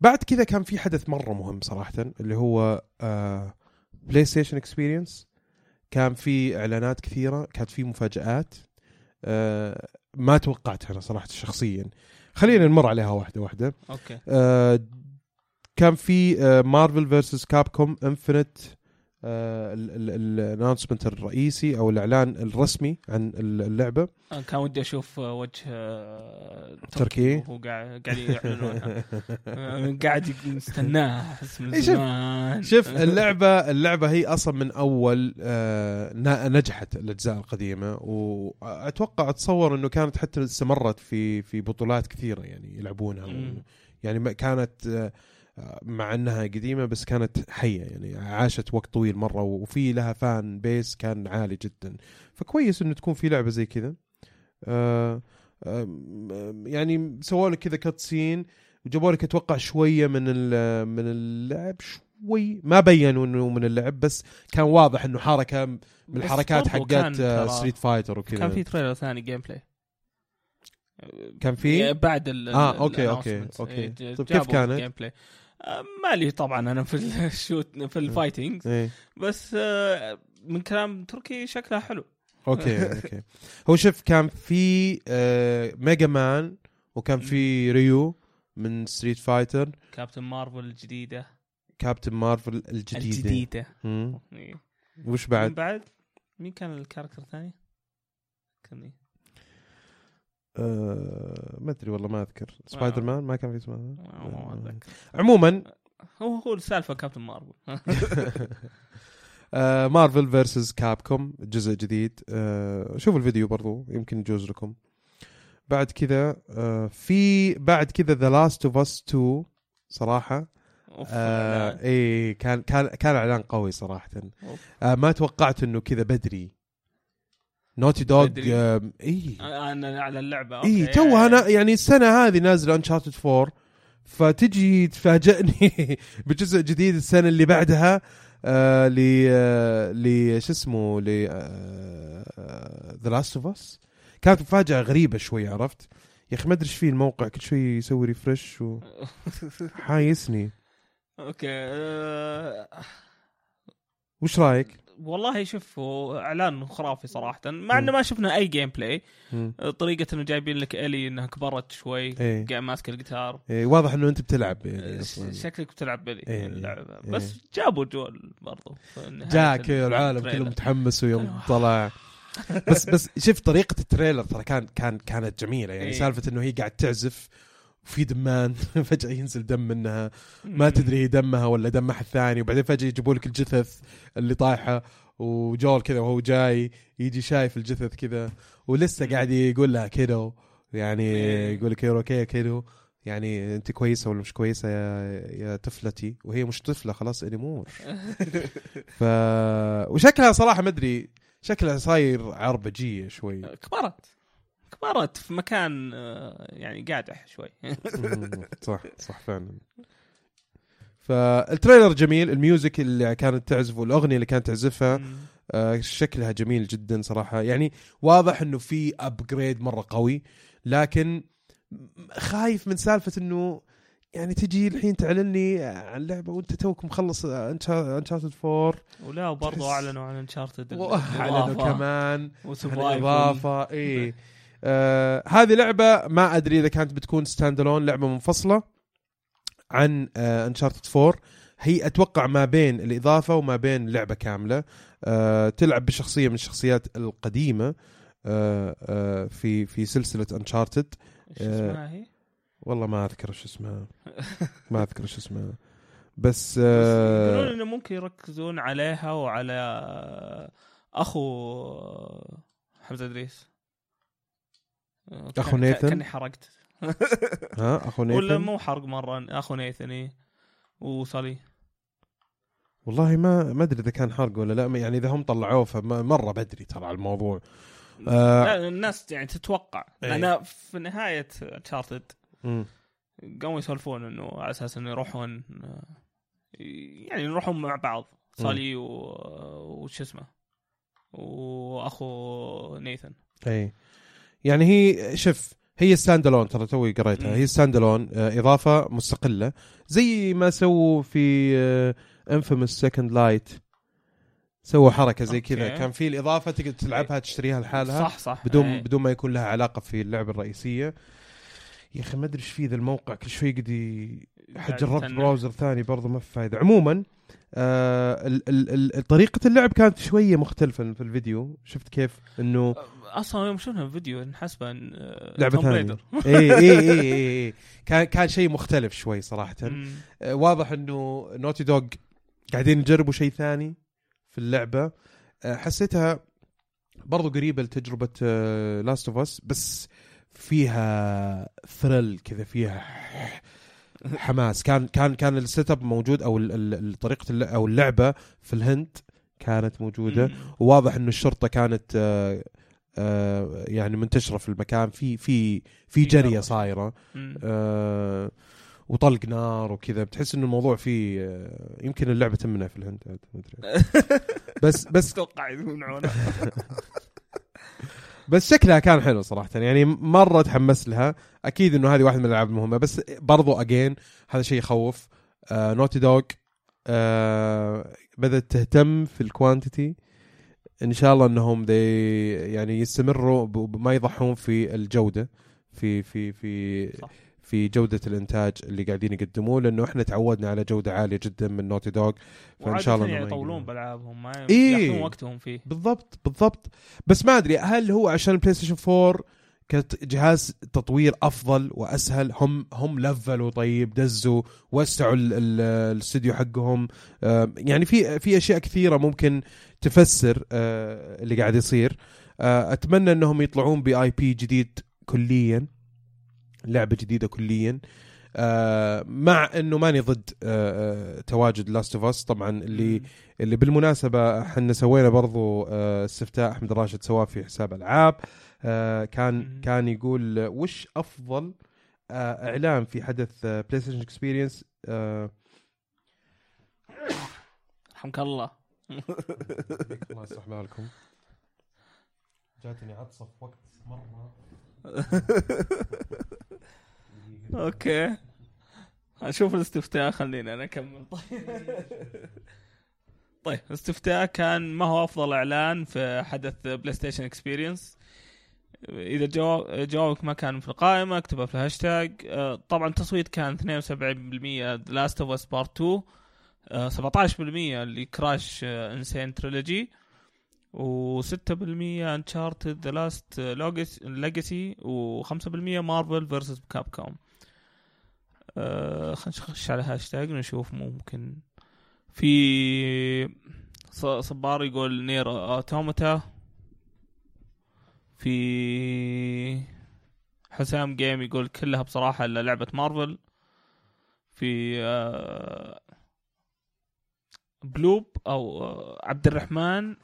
بعد كذا كان في حدث مرة مهم صراحة اللي هو آه، PlayStation Experience كان في إعلانات كثيرة كانت في مفاجآت آه، ما توقعتها أنا صراحة شخصيا. خلينا نمر عليها واحدة واحدة. أوكي. آه، كان في آه، Marvel vs. Capcom Infinite ال announcement الرئيسي أو الإعلان الرسمي عن اللعبة كان ودي أشوف وجه آه، تركي. وهو قاعد قاعد. آه، قاعد نستناها احس من إيه، شوف- زمان شوف اللعبة اللعبة هي أصلا من أول آه، نجحت الأجزاء القديمة وأتوقع أتصور إنه كانت حتى استمرت في في بطولات كثيرة يعني يلعبونها. يعني كانت آه، مع انها قديمة بس كانت حية يعني. عاشت وقت طويل مرة وفي لها فان بيس كان عالي جدا. فكويس إنه تكون في لعبة زي كذا. آه، آم، يعني سووا لك كذا cutscene وجابوا لك أتوقع شوية من من اللعب شوي. ما بينوا إنه من اللعب بس كان واضح إنه حركة من الحركات حقت Street Fighter وكذا. كان في trailer ثاني gameplay كان في؟ بعد ال آه، ال أوكي، announcements. أوكي. إيه، طيب كيف كانت؟ آه، مالي طبعا أنا في ال shoot *laughs* في ال fighting إيه بس آه، من كلام تركي شكلها حلو أوكي *laughs* أوكي هو شوف كان في آه Mega Man وكان في Ryu من Street Fighter Captain Marvel الجديدة Captain Marvel الجديدة الجديدة. إيه. وش بعد بعد؟ مين كان ال character الثاني؟ كان مين؟ آه ما أدري والله ما أذكر. سبايدر مان ما كان في سبايدر مان ما- ما أتذكر. عموما. *laughs* هو هو السالفة Captain Marvel. *laughs* *laughs* آه Marvel vs. Capcom جزء جديد. آه شوفوا الفيديو برضو يمكن يجوز لكم. بعد كذا آه في بعد كذا The Last of Us 2 صراحة. آه. اي كان كان كان إعلان قوي صراحة. آه ما توقعت إنه كذا بدري. Naughty Dog. آه إي أنا على اللعبة إي. توها أنا يعني السنة هذه نازلة Uncharted 4 فتجي تفاجئني *laughs* بجزء جديد السنة اللي بعدها آه ل آه ل شو اسمه ل The Last of Us كانت مفاجأة غريبة شوي عرفت يا أخي ما أدري إيش فيه الموقع كل شوي يسوي refresh وحايسني *laughs* أوكي آه، وش رأيك؟ والله شوف إعلان خرافي صراحة مع إنه ما شفنا أي gameplay. طريقة إنه جايبين لك الي إنها كبرت شوي إيه قاعد ماسك الجيتار إيه واضح إنه أنت بتلعب يعني أصلا شكلك بتلعب بلي إيه، اللعبة إيه. بس جابوا جول برضو جاء كذا العالم. كله متحمس ويوم. *laughs* طلع بس بس شوف طريقة ال trailer ترى كان كان كانت جميلة يعني إيه. سالفة إنه هي قاعد تعزف وفي دمان. *laughs* فجأة ينزل دم منها. ما. تدري هي دمها ولا دم أحد ثاني. وبعدين فجأة يجيبوا لك الجثث اللي طايحة. وجول كذا وهو جاي يجي شايف الجثث كذا. ولسه. قاعد يقول لها kiddo يعني إيه. يقول لك okay kiddo يعني أنت كويسة ولا مش كويسة يا يا طفلتي؟ وهي مش طفلة خلاص anymore *laughs* ف وشكلها صراحة ما أدري. شكلها صاير عربجية شوي. كبرت كبرت في مكان آه، يعني قادح شوي. صح صح فعلا. فال trailer جميل ال music اللي كانت تعزف والاغنيه اللي كانت تعزفها. آه، شكلها جميل جدا صراحة. يعني واضح إنه في upgrade مرة قوي لكن خايف من سالفة إنه يعني تجي الحين تعلن لي عن لعبة وأنت توك مخلص Uncharted 4 ولا وبرضه أعلنوا عن Uncharted وأعلنوا كمان عن و survival اضافه اي *laughs* آه هذه لعبة ما أدري إذا كانت بتكون stand alone لعبة منفصلة عن آه انشارتد 4 هي أتوقع ما بين الإضافة وما بين لعبة كاملة. آه تلعب بشخصية من الشخصيات القديمة آه آه في في سلسلة انشارتد إيش اسمها هي؟ والله ما أذكر إيش اسمها. ما أذكر إيش اسمها. بس بس يقولون آه إنه ممكن يركزون عليها وعلى أخو حمزة إدريس. أخو كان- نيثن؟ كأني حرقت. *laughs* ها أخو ولا نيثن؟ مو حرق مرة. أخو نيثن إيه. وصلي. والله ما ما أدري إذا كان حرق ولا لا. يعني إذا هم طلعوه فمره بدري ترى على الموضوع. آه لا الناس يعني تتوقع. إيه. لأن في نهاية تشارتد مم. قاموا يسولفون إنه على أساس إنه يروحون يعني يروحون مع بعض. صالي و- وش اسمه. وأخو Nathan. اي يعني هي شوف هي stand alone ترى توي قريتها. هي stand alone إضافة مستقلة زي ما سووا في Infamous Second Light سووا حركة زي كذا. كان في الإضافة تقدر تلعبها تشتريها لحالها صح صح بدون إيه. بدون ما يكون لها علاقة في اللعبة الرئيسية يا أخي ما أدري إيش في ذا الموقع كل شوي قد قاعد جربت. browser ثاني برضه ما في فايدة عموما آه طريقة اللعب كانت شوية مختلفة في الفيديو. شفت كيف؟ إنه أصلا يوم شفنا الفيديو نحسبه آه، لعبة ثانية. إي إي *laughs* إي إي كان كان شيء مختلف شوي صراحة. آه واضح إنه Naughty Dog قاعدين يجربوا شيء ثاني في اللعبة. آه حسيتها برضو قريبة لتجربة Last of Us بس فيها thrill كذا فيها حماس. كان كان كان ال setup موجود أو طريقة أو اللعبة في الهند كانت موجودة. وواضح إنه الشرطة كانت آه، آه، يعني منتشرة في المكان. في في في جريمة. صايرة. آه، وطلق نار وكذا. بتحس إنه الموضوع فيه يمكن اللعبة تمنع في الهند. ما أدري. *laughs* بس بس أتوقع يمنعونه *laughs* بس شكلها كان حلو صراحة. يعني مرة تحمس لها. أكيد إنه هذه واحدة من الألعاب المهمة بس برضو again هذا شيء يخوف آه Naughty Dog آه بدأت تهتم في ال quantity إن شاء الله إنهم دي يعني يستمروا ما يضحون في الجودة في في في صح. في جودة الإنتاج اللي قاعدين يقدموه لأنه إحنا تعودنا على جودة عالية جدا من Naughty Dog فإن شاء الله إنهم يطولون. بألعابهم ما إيه. وقتهم فيه بالضبط بالضبط بس ما أدري هل هو عشان ال PlayStation 4 كانت جهاز تطوير أفضل وأسهل. هم هم لفلوا طيب دزوا وسعوا ال- ال- الاستوديو حقهم. آه، يعني في في أشياء كثيرة ممكن تفسر آه، اللي قاعد يصير. آه، أتمنى إنهم يطلعون ب IP جديد كليا لعبة جديدة كليا. آه، مع إنه ماني ضد آه، آه، تواجد Last of Us طبعا اللي اللي بالمناسبة إحنا سوينا برضو آه، استفتاء أحمد راشد سواه في حساب ألعاب. آه، كان. كان يقول وش أفضل آه، إعلان في حدث PlayStation Experience رحمك الله. *laughs* الله يصلح بالكم. جاتني عطسه في وقت مرة. *laughs* أوكي. أشوف الاستفتاء خلينا أنا أكمل. طيب *laughs* طيب الاستفتاء كان ما هو أفضل إعلان في حدث PlayStation Experience إذا جواب جوابك ما كان في القائمة اكتبها في الهاشتاج. آه، طبعا التصويت كان 72% Last of Us Part 2 آه، 17% ل Crash N. Sane Trilogy و6% Uncharted The Lost Legacy و5% Marvel vs. Capcom آه خلينا نخش على هاشتاج نشوف ممكن. في صبار يقول Nier Automata في حسام جيم يقول كلها بصراحة إلا لعبة مارفل. في آه بلوب أو آه عبد الرحمن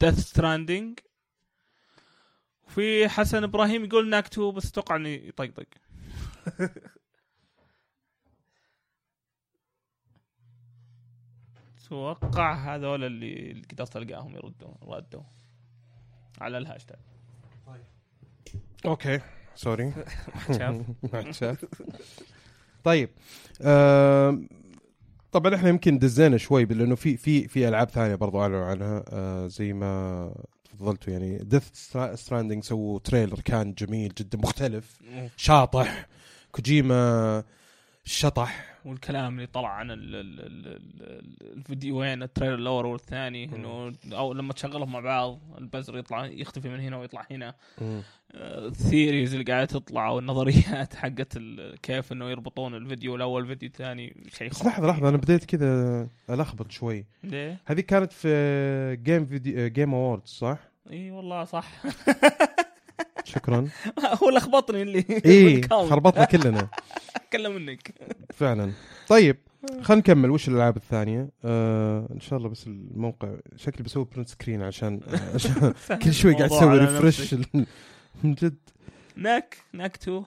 Death Stranding في حسن إبراهيم يقول ناكتو بس أتوقع انه يطقطق *laughs* أتوقع هذول اللي اللي قدرت القاهم يردوا ردوا على ال hashtag. okay. sorry ما شاف طيب طبعا إحنا يمكن دزينا شوي لأنه في في في ألعاب ثانية برضو أعلنوا عنها. آه، زي ما تفضلتوا يعني Death Stranding سووا trailer كان جميل جدا مختلف شاطح. كوجيما شطح. والكلام اللي طلع عن ال ال ال ال الفيديوين ال trailer الأول والثاني إنه أو لما تشغلهم مع بعض البزر يطلع يختفي من هنا ويطلع هنا. ال theories اللي قاعدة تطلع والنظريات *laughs* حقت كيف إنه يربطون الفيديو الأول فيديو الثاني شيء بس لحظة لحظة أنا بديت كذا ألخبط شوي. ليه؟ هذه كانت في game video game awards صح؟ إي والله صح. *laughs* شكرا. *laughs* هو لخبطني اللي *laughs* بال count. خربطنا كلنا. *laughs* اتكلم منك. فعلا. طيب خلينا نكمل. وش الألعاب الثانية؟ آه إن شاء الله بس الموقع شكلي بسوي print screen عشان عشان كل شوي قاعد أسوي refresh. من جد. Knack Knack 2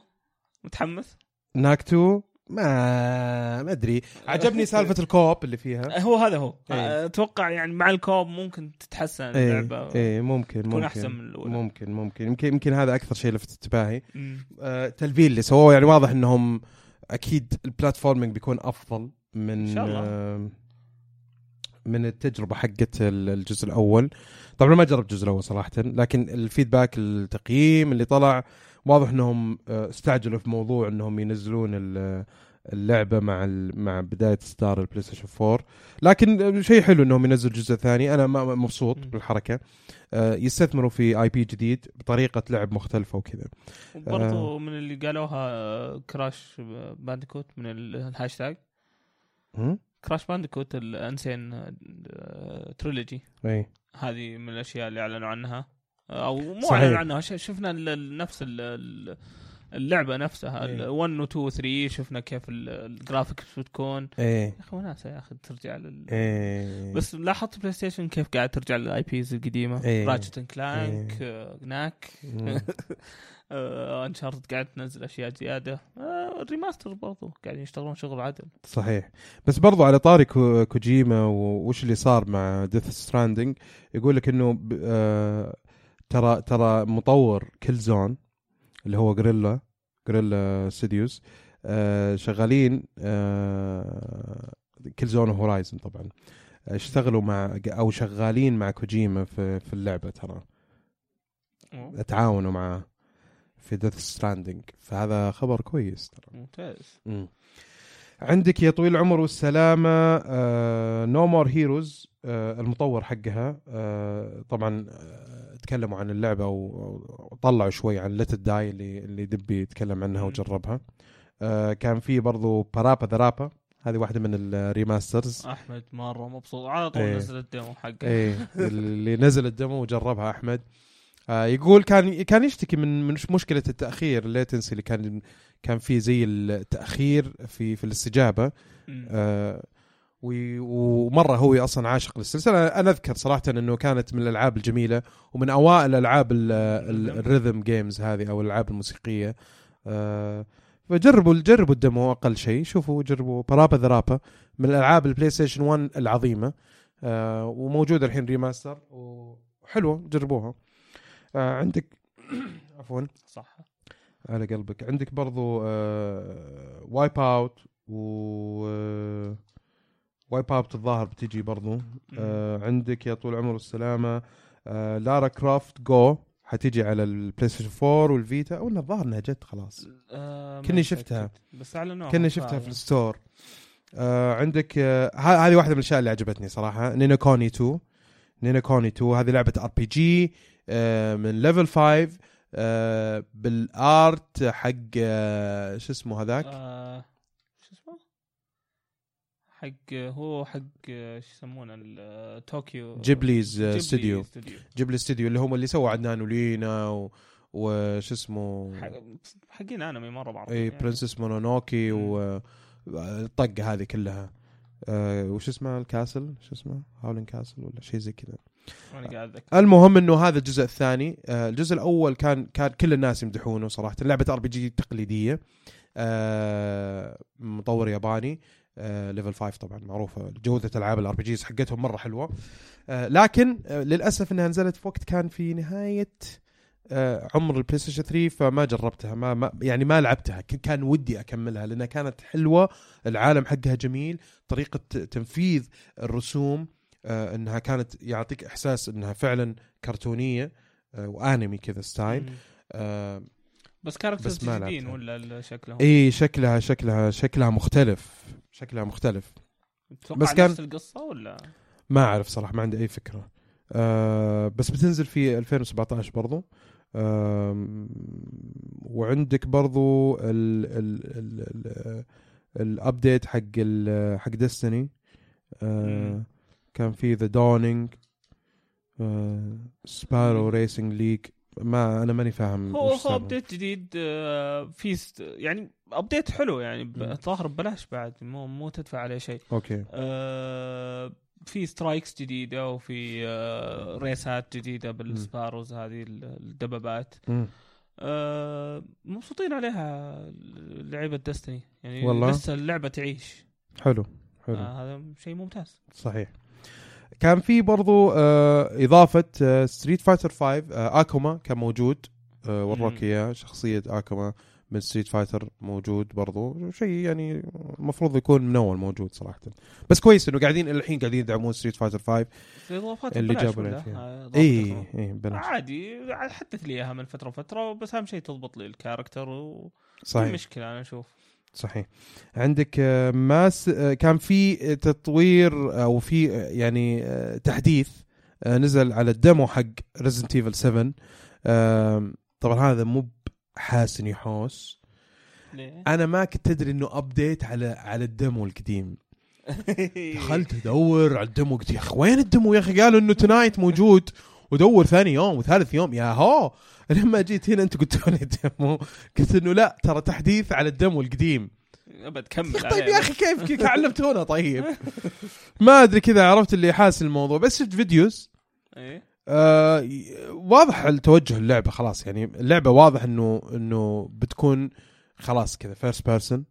متحمس؟ Knack two ما ما أدري. *laughs* عجبني سالفة ال co-op اللي فيها. هو هذا هو. إيه. أتوقع يعني مع ال co-op ممكن تتحسن إيه اللعبة إيه ممكن تكون ممكن. أحسن من الأولى. ممكن ممكن. يمكن يمكن هذا أكثر شيء لفت انتباهي. آه، ال level اللي سووه يعني واضح إنهم أكيد ال platforming بيكون أفضل من إن شاء الله. آه، من التجربة حقت ال- الجزء الأول. طبعا ما جربت الجزء الأول صراحة لكن ال feedback التقييم اللي طلع واضح إنهم آه، استعجلوا في موضوع إنهم ينزلون ال- اللعبة مع مع بداية اصدار البلاي ستيشن 4 لكن شيء حلو إنهم ينزلوا جزء ثاني. أنا مبسوط. بالحركة. آه، يستثمروا في IP جديد بطريقة لعب مختلفة وكذا. وبرضو من اللي قالوها Crash Bandicoot من ال- ال hashtag؟ Crash Bandicoot ال N. Sane Trilogy اي هذه من الأشياء اللي أعلنوا عنها. أو مو. اعلنوا عنها شفنا نفس ال- ال- اللعبة نفسها إيه. 1 و 2 و 3 شفنا كيف ال- ال graphics بتكون إيه. يا أخي وناسه يا أخي ترجع لل إيه. بس لاحظت بلاي ستيشن كيف قاعد ترجع لل IPs القديمة؟ إيه. Ratchet Clank آه، Knack مم. *laughs* Uncharted قاعد تنزل أشياء زيادة. آه، ال remaster برضو قاعدين يشتغلون شغل عدل. صحيح. بس برضو على طاري كو- كوجيما وش اللي صار مع Death Stranding يقول لك إنه آه ترى ترى مطور Killzone اللي هو Guerrilla Guerrilla Studios آه شغالين آه Killzone و Horizon طبعا. اشتغلوا مع أو شغالين مع كوجيما في في اللعبة ترى. تعاونوا معاه في Death Stranding فهذا خبر كويس ترى. ممتاز. مم. عندك يا طويل العمر والسلامة No More Heroes المطور حقها آه طبعا آه تكلموا عن اللعبة و- وطلعوا شوي عن Let It Die اللي اللي دبي يتكلم عنها. وجربها آه كان في برضو PaRappa the Rapper هذه واحدة من ال remasters أحمد مرة مبسوط على طول إيه. نزل ال demo حقه إيه اللي نزل ال demo وجربها أحمد آه يقول كان كان يشتكي من من مشكلة التأخير ال latency اللي كان كان في زي التأخير في في الاستجابة. آه ومرة هو أصلا عاشق للسلسلة. أنا أذكر صراحة إنه كانت من الألعاب الجميلة ومن أوائل ألعاب ال- ال- ال rhythm games هذه أو الألعاب الموسيقية. آه فجربوا جربوا ال demo أقل شيء. شوفوا جربوا PaRappa the Rapper من الألعاب البلاي ستيشن 1 العظيمة. آه وموجوده الحين remaster. وحلوة جربوها. آه عندك *coughs* عفوا. صح. على قلبك. عندك برضو Wipeout و Wipeout الظاهر بتجي برضو آه عندك يا طول العمر والسلامه آه Lara Croft Go حتيجي على البلاي ستيشن 4 والفيتا ولا الظاهر إنها جت خلاص آه، كني. شفتها. بس اعلنوها كنا شفتها في. ال store آه عندك آه هذه واحدة من الأشياء اللي عجبتني صراحة Ni no Kuni 2 Ni no Kuni 2 هذه لعبة RPG من Level 5 آه بال art حق آه شو اسمه هذاك آه،؟ حق هو حق آه، شو يسمونه طوكيو. Ghibli's آه، Ghibli Studio Studio Ghibli Studio اللي هم اللي سووا عدنان ولينا و... وش اسمه؟ حق- حقين انمي مرة معروف اي يعني. Princess Mononoke مم. و الطقة هذه كلها. آه وش اسمه ال castle؟ شو اسمه؟ Howling Castle ولا شيء زي كذا. المهم إنه هذا الجزء الثاني آه الجزء الأول كان كان كل الناس يمدحونه صراحة. لعبة RPG تقليدية آه مطور ياباني. آه Level 5 طبعا معروفة. جودة ألعاب ال RPGs حقتهم مرة حلوة. آه لكن آه للأسف إنها نزلت في وقت كان في نهاية آه عمر البلاي ستيشن 3 فما جربتها ما, ما يعني ما لعبتها. كان ودي أكملها لأنها كانت حلوة العالم حقها جميل طريقة تنفيذ الرسوم آه إنها كانت يعطيك إحساس إنها فعلا كرتونية آه وأنمي كذا style. آه بس characters جديدين. ولا شكلهم؟ إي شكلها شكلها شكلها مختلف. شكلها مختلف. تتوقع بس كان- نفس القصة ولا؟ ما أعرف صراحة ما عندي أي فكرة. آه بس بتنزل في 2017 برضو. آه وعندك برضو ال ال ال ال ال update حق ال حق Destiny آه. كان في The Dawning Sparrow Racing League ما أنا ماني فاهم هو هو. ابديت جديد آه، في يعني update حلو يعني ب- مم. ظاهر ببلاش بعد مو مو تدفع عليه شيء. أوكي. آه، في strikes جديدة وفي آه، race ات جديدة بال Sparrows هذه ال- الدبابات. مم. آه، مبسوطين عليها لعيبة Destiny يعني والله؟ لسه اللعبة تعيش. حلو حلو. آه هذا شيء ممتاز. صحيح. كان في برضو آه إضافة Street Fighter 5 آه أكوما كان موجود. آه وروك. إياه شخصية أكوما من Street Fighter موجود برضو. شيء يعني المفروض يكون من أول موجود صراحة. بس كويس إنه قاعدين الحين قاعدين يدعمون Street Fighter 5 الاضافات اللي جابوا فيها. آه، اي. اي بلاش عادي حدث لي إياها من فترة وفترة بس أهم شيء تضبط لي ال character و صحيح. مشكلة أنا أشوف. صحيح. عندك آه، ماس آه، كان في تطوير أو في آه، يعني تحديث نزل على ال demo حق Resident Evil 7 آم، طبعا هذا مو حاسن يحوس. ليه؟ أنا ما كنت أدري إنه update على على ال demo القديم. *laughs* دخلت أدور على ال demo قلت يا أخي وين ال demo يا أخي؟ قالوا إنه tonight موجود. ودور ثاني يوم وثالث يوم يا هو! لما جيت هنا انت قلتوا لي ال demo قلت إنه لا ترى تحديث على ال demo القديم. أبد كمل. طيب. يا أخي كيف؟ كيف علمتونا؟ طيب. ما أدري كذا عرفت اللي حاس الموضوع. بس شفت videos؟ إيه؟ آه واضح التوجه اللعبة خلاص. يعني اللعبة واضح إنه إنه بتكون خلاص كذا first person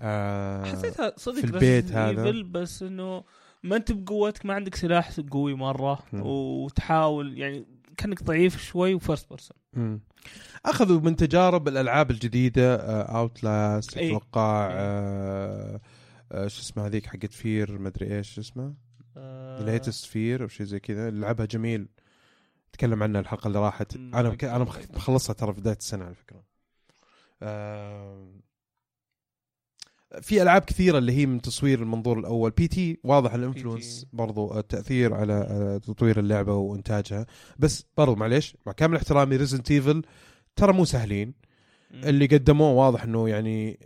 آه حسيتها صدق في البيت Resident هذا. بس إنه ما أنت بقوتك ما عندك سلاح قوي مرة. وتحاول يعني كأنك ضعيف شوي و first person. أخذوا من تجارب الألعاب الجديدة Outlast إيه. أتوقع إيه. آه آه شو اسمه هذيك حقت Fear مدري إيش شو اسمه؟ Layers of Fear أو شيء زي كذا. لعبها جميل. تكلم عنها الحلقة اللي راحت. أنا أنا مخلصها ترى في بداية السنة على فكرة. آم، في ألعاب كثيرة اللي هي من تصوير المنظور الأول. P.T. واضح ال influence برضو التأثير على تطوير اللعبة وإنتاجها. بس برضو معليش مع كامل احترامي Resident Evil ترى مو سهلين. اللي قدموه واضح إنه يعني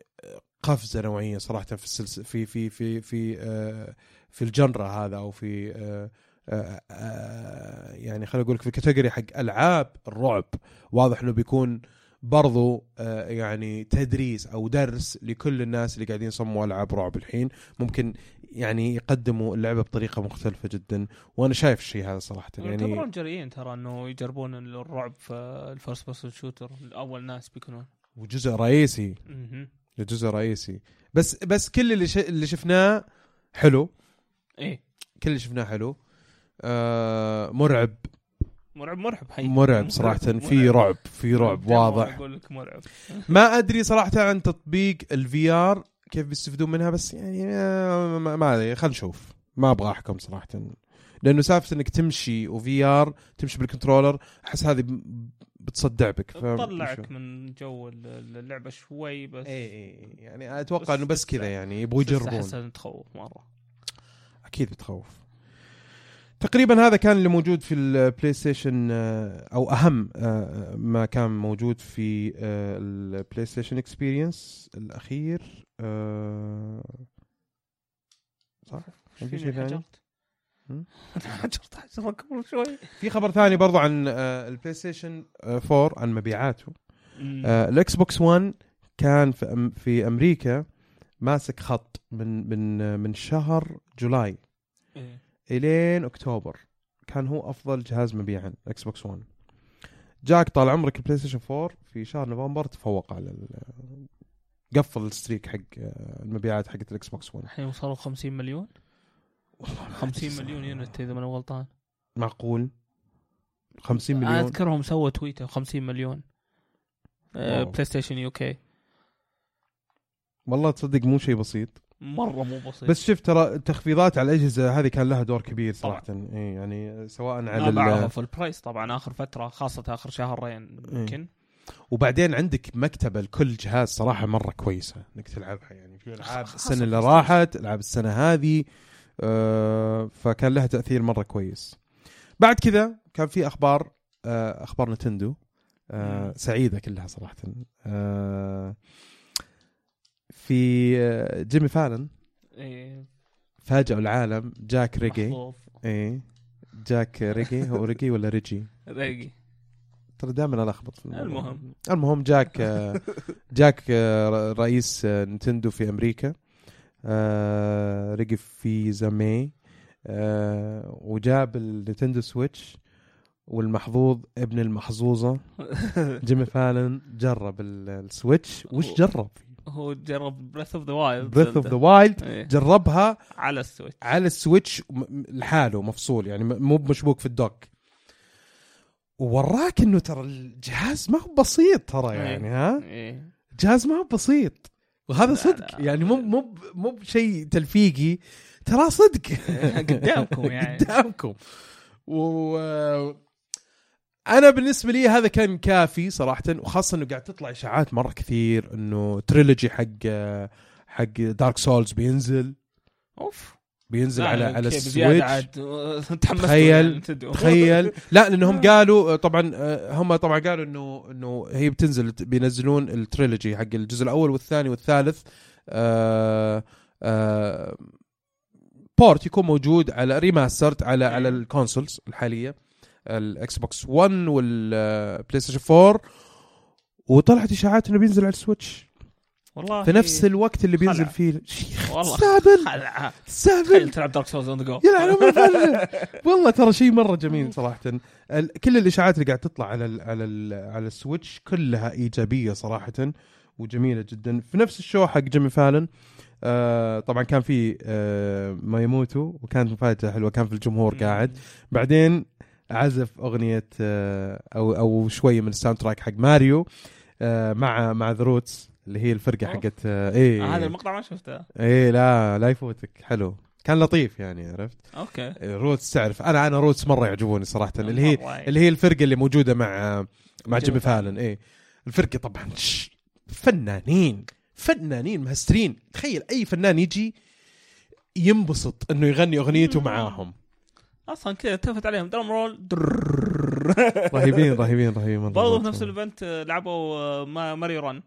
قفزة نوعية صراحة في السلس في في في في آه، في الجنرا هذا أو في آه، آه، آه، يعني خليني أقول لك في الكاتيجوري حق ألعاب الرعب. واضح إنه بيكون برضو آه، يعني تدريس أو درس لكل الناس اللي قاعدين يصمموا ألعاب رعب الحين. ممكن يعني يقدموا اللعبة بطريقة مختلفة جدا وأنا شايف الشيء هذا صراحة يعني يعتبرون جريئين ترى إنه يجربون الرعب في ال first person shooter اول ناس بيكونون. وجزء رئيسي. جزء رئيسي. بس بس كل اللي ش... اللي شفناه حلو. إيه. كل اللي شفناه حلو. آه مرعب. مرعب مرعب حي مرعب صراحة. في رعب في رعب واضح. أقول لك مرعب. ما أدري صراحة عن تطبيق ال VR كيف بيستفيدون منها بس يعني آه، ما أدري خلينا نشوف. ما أبغى أحكم صراحة. لأنه سالفة إنك تمشي و VR تمشي بال controller أحس هذه بتصدع بك تطلعك. من جو ال- اللعبة شوي بس اي اي يعني أتوقع بس إنه بس كذا يعني يبغوا يجربون. تخوف مرة. أكيد بتخوف. تقريبا هذا كان اللي موجود في ال PlayStation آه، أو أهم آه، ما كان موجود في ال PlayStation Experience الأخير آه، صح؟ في شيء ثاني؟ حجرت حجرت قبل شوي. في خبر ثاني برضو عن ال PlayStation آه، 4 عن مبيعاته. ال Xbox 1 كان في أمريكا ماسك خط من من من شهر July. إيه. إلين أكتوبر. كان هو أفضل جهاز مبيعا Xbox 1 جاك طال عمرك ال PlayStation 4 في شهر نوفمبر تفوق على قفل ال streak حق المبيعات حقت ال Xbox 1 الحين وصلوا 50 مليون؟ 50 مليون unit إذا ماني غلطان. معقول؟ 50 أنا مليون. أذكرهم سووا تويتر 50 مليون. آه،. PlayStation UK والله تصدق مو شيء بسيط. مرة مو بسيط بس شفت ترى التخفيضات على الأجهزة هذه كان لها دور كبير صراحة إي يعني سواء على في ال price طبعا آخر فترة خاصة آخر شهرين إيه. يمكن وبعدين عندك مكتبه لكل جهاز صراحة مرة كويسة إنك تلعبها يعني في ألعاب السنة اللي. راحت ألعاب السنة هذه آه فكان لها تأثير مرة كويس بعد كذا كان في أخبار آه أخبار نتندو آه. سعيدة كلها صراحة آه في آه جيمي فالن إيه، فاجئوا العالم. جاك ريجي. محظوظ إيه. جاك ريجي. هو ريجي ولا ريجي؟ ريجي. ترى دائما ألخبط في الموضوع. المهم. المهم جاك آه، جاك آه، رئيس نينتندو في أمريكا. ريجي فيزامي. وجاب النينتندو Switch. والمحظوظ ابن المحظوظة. *laughs* جيمي فالن جرب ال- ال Switch. وش جرب؟ هو جرب Breath of the Wild Breath of the Wild. جربها على ال Switch على السويتش لحاله مفصول يعني مو مشبوك في ال dock ووراك إنه ترى الجهاز ما هو بسيط ترى إيه. يعني ها إيه. جهاز ما هو بسيط وهذا صدق. يعني مو مو مو بشيء تلفيقي ترى صدق *laughs* قدامكم يعني. قدامكم و أنا بالنسبة لي هذا كان كافي صراحة وخاصة إنه قاعد تطلع إشاعات مرة كثير إنه تريلوجي حق حق دارك سولز بينزل. أوف. بينزل على على السويتش. *laughs* تخيل- يعني. تخيل. *laughs* لا لأنهم قالوا طبعا هم طبعا قالوا إنه إنه هي بتنزل بينزلون ال trilogy حق الجزء الأول والثاني والثالث. آه آه port يكون موجود على remastered على على ال consoles الحالية. الإكس بوكس 1 والبلاي ستيشن 4 وطلعت إشاعات إنه بينزل على السويتش. والله في نفس الوقت اللي بينزل خلع. فيه شيخ. تستهبل تخيل تلعب دارك سولز on the go. والله ترى شيء مرة جميل صراحة. كل الإشاعات اللي قاعد تطلع على ال على ال على السويتش كلها إيجابية صراحة وجميلة جدا. في نفس ال show حق جيمي فالن آه طبعا كان في آه ما يموتوا وكانت مفاجأة حلوة كان في الجمهور قاعد. بعدين عزف أغنية آه أو أو شوية من ال soundtrack حق ماريو آه مع مع The Roots اللي هي الفرقة. حقت آه آه، هذا المقطع ما شفته. إيه لا لا يفوتك. حلو. كان لطيف يعني عرفت؟ أوكي. Roots تعرف. أنا أنا Roots مرة يعجبوني صراحة. اللي هي. اللي هي الفرقة اللي موجودة مع مع جيمي فالن. إيه. الفرقة طبعا فنانين فنانين مهسترين. تخيل أي فنان يجي ينبسط إنه يغني أغنيته. معاهم. أصلا كذا التفت عليهم. drum roll. *laughs* رهيبين رهيبين رهيبين مرة. برضو في نفس ال event لعبوا آه، ما- ماريو ران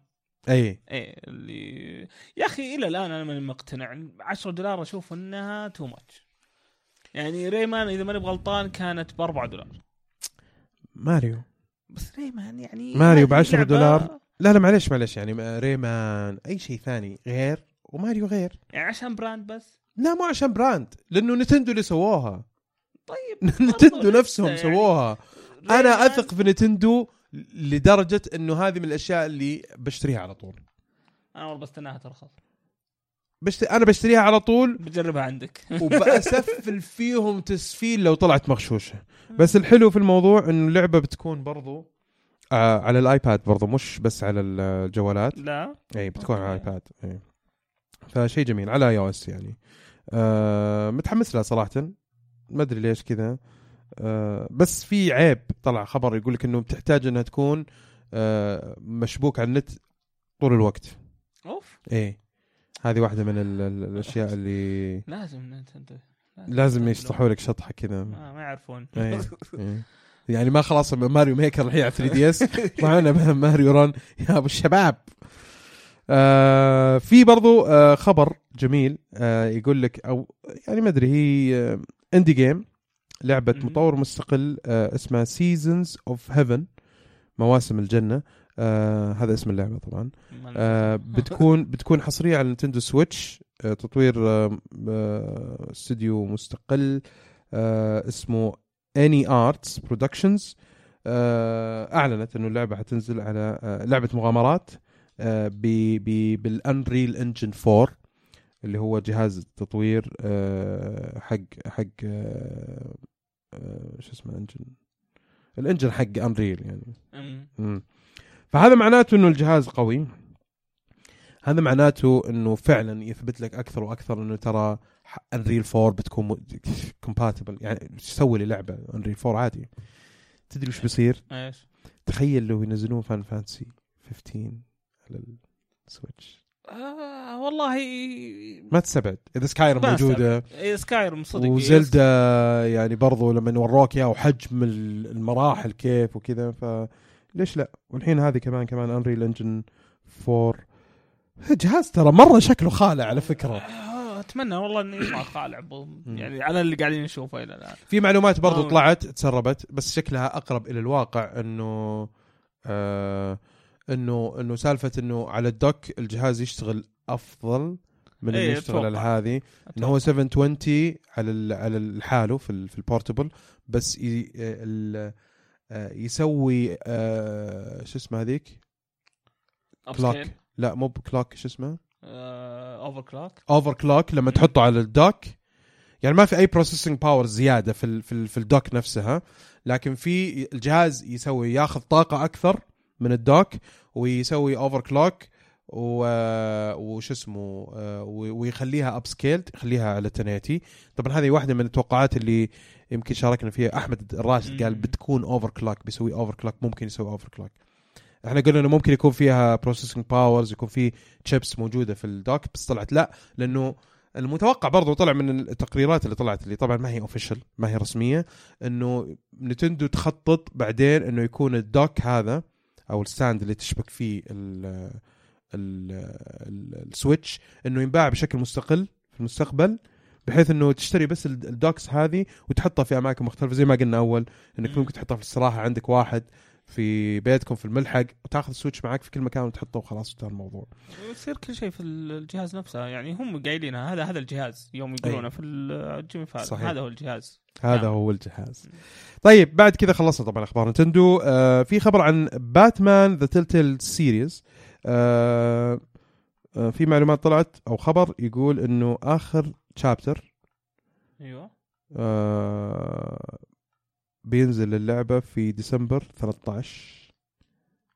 إي. إيه اللي يا أخي إلى الآن أنا ماني مقتنع. 10 دولار أشوف إنها too much يعني ريمان إذا ماني بغلطان كانت ب 4 دولار. ماريو. بس ريمان يعني ماريو ب 10 لعبة- دولار. لا لا معليش معليش. يعني ما- ريمان أي شيء ثاني غير وماريو غير. يعني عشان brand بس. لا مو عشان brand لأنه نتندو اللي سووها. طيب *laughs* نتندو نفسهم يعني. سووها. أنا أثق في نتندو لدرجة إنه هذه من الأشياء اللي بشتريها على طول. أنا والله بستناها ترخص بشت... أنا بشتريها على طول. بجربها عندك. *laughs* وبأسفل فيهم تسفيل لو طلعت مغشوشة. بس الحلو في الموضوع إنه اللعبة بتكون برضو آه على الآيباد برضو مش بس على الجوالات. لا. إيه بتكون على أوكي. الآيباد إيه فشيء جميل على iOS يعني. آه متحمس لها صراحة. ما أدري ليش كذا. آه بس في عيب طلع خبر يقول لك إنه بتحتاج إنها تكون آه مشبوك على النت طول الوقت. أوف. إيه. هذه واحدة من ال- ال- الأشياء اللي لازم نتندو لازم يشطحوا لك شطحة كذا. ما, ما يعرفون. إيه. إيه. *laughs* يعني ما خلاص ماريو ميكر الحين على 3 دي إس معنا ماريو ران يا أبو الشباب. آه في برضو آه خبر جميل آه يقول لك أو يعني ما أدري هي آه indie game لعبة مهم. مطور مستقل آه اسمها Seasons of Heaven مواسم الجنة آه هذا اسم اللعبة طبعا. آه *laughs* بتكون بتكون حصرية على نينتندو سويتش آه تطوير آه، آه، استوديو مستقل آه اسمه Any Arts Production أعلنت إنه اللعبة حتنزل على آه لعبة مغامرات آه بال Unreal Engine 4 اللي هو جهاز التطوير آه حق حق آه آه شو اسمه engine ال engine حق Unreal يعني. مم. فهذا معناته إنه الجهاز قوي. هذا معناته إنه فعلا يثبت لك أكثر وأكثر إنه ترى Unreal 4 بتكون compatible يعني تسوي لي لعبة Unreal 4 عادي. تدري وش بيصير؟ إيش؟ تخيل لو ينزلون فاينل فانتسي 15 على السويتش آه والله ما تستبعد. إذا سكايرم موجودة. إيه سكايرم صدق وزلدا يعني برضو لما وروك إياه وحجم ال- المراحل كيف وكذا فليش لا؟ والحين هذه كمان كمان Unreal Engine 4 جهاز ترى مرة شكله خالع على فكرة. آه، أتمنى والله إنه يطلع قالع يعني على اللي قاعدين نشوفه إلى الآن. في معلومات برضو آه. طلعت تسربت بس شكلها أقرب إلى الواقع إنه آه إنه إنه سالفة إنه على الدوك الجهاز يشتغل أفضل من إيه، انه يشتغل على. هذه. إنه هو 720 على على الحاله في في البورتبل بس ي ال- آه، يسوي آه، شو اسمه هذيك؟ clock لا مو ب clock شو اسمه؟ overclock overclock لما تحطه على ال dock يعني ما في أي processing power زيادة في ال في, ال في ال dock نفسها لكن في الجهاز يسوي ياخذ طاقة أكثر من ال dock ويسوي overclock وش اسمه آه، ويخليها upscaled يخليها على 1080 طبعا هذه واحدة من التوقعات اللي يمكن شاركنا فيها. أحمد الراشد قال. بتكون overclock بيسوي overclock ممكن يسوي overclock إحنا قلنا إنه ممكن يكون فيها processing powers يكون في تشيبس موجودة في ال dock بس طلعت لا لأنه المتوقع برضو طلع من التقريرات اللي طلعت اللي طبعا ما هي official ما هي رسمية إنه نتندو تخطط بعدين إنه يكون ال dock هذا أو ال stand اللي تشبك فيه ال ال ال- السويتش إنه ينباع بشكل مستقل في المستقبل بحيث إنه تشتري بس ال- ال docks هذه وتحطها في أماكن مختلفة زي ما قلنا أول إنك مم. ممكن تحطها في الاستراحه عندك واحد في بيتكم في الملحق وتاخذ ال Switch معك في كل مكان وتحطه وخلاص انتهى الموضوع. يصير كل شيء في الجهاز نفسه. يعني هم قايلينها هذا هذا الجهاز. يوم يقولونه في الجيمي صحيح. هذا هو الجهاز. هذا نعم. هو الجهاز. طيب بعد كذا خلصنا طبعا أخبار Nintendo. آه في خبر عن Batman The Telltale Series آه آه في معلومات طلعت أو خبر يقول إنه آخر chapter أيوه. آه بينزل اللعبة في ديسمبر 13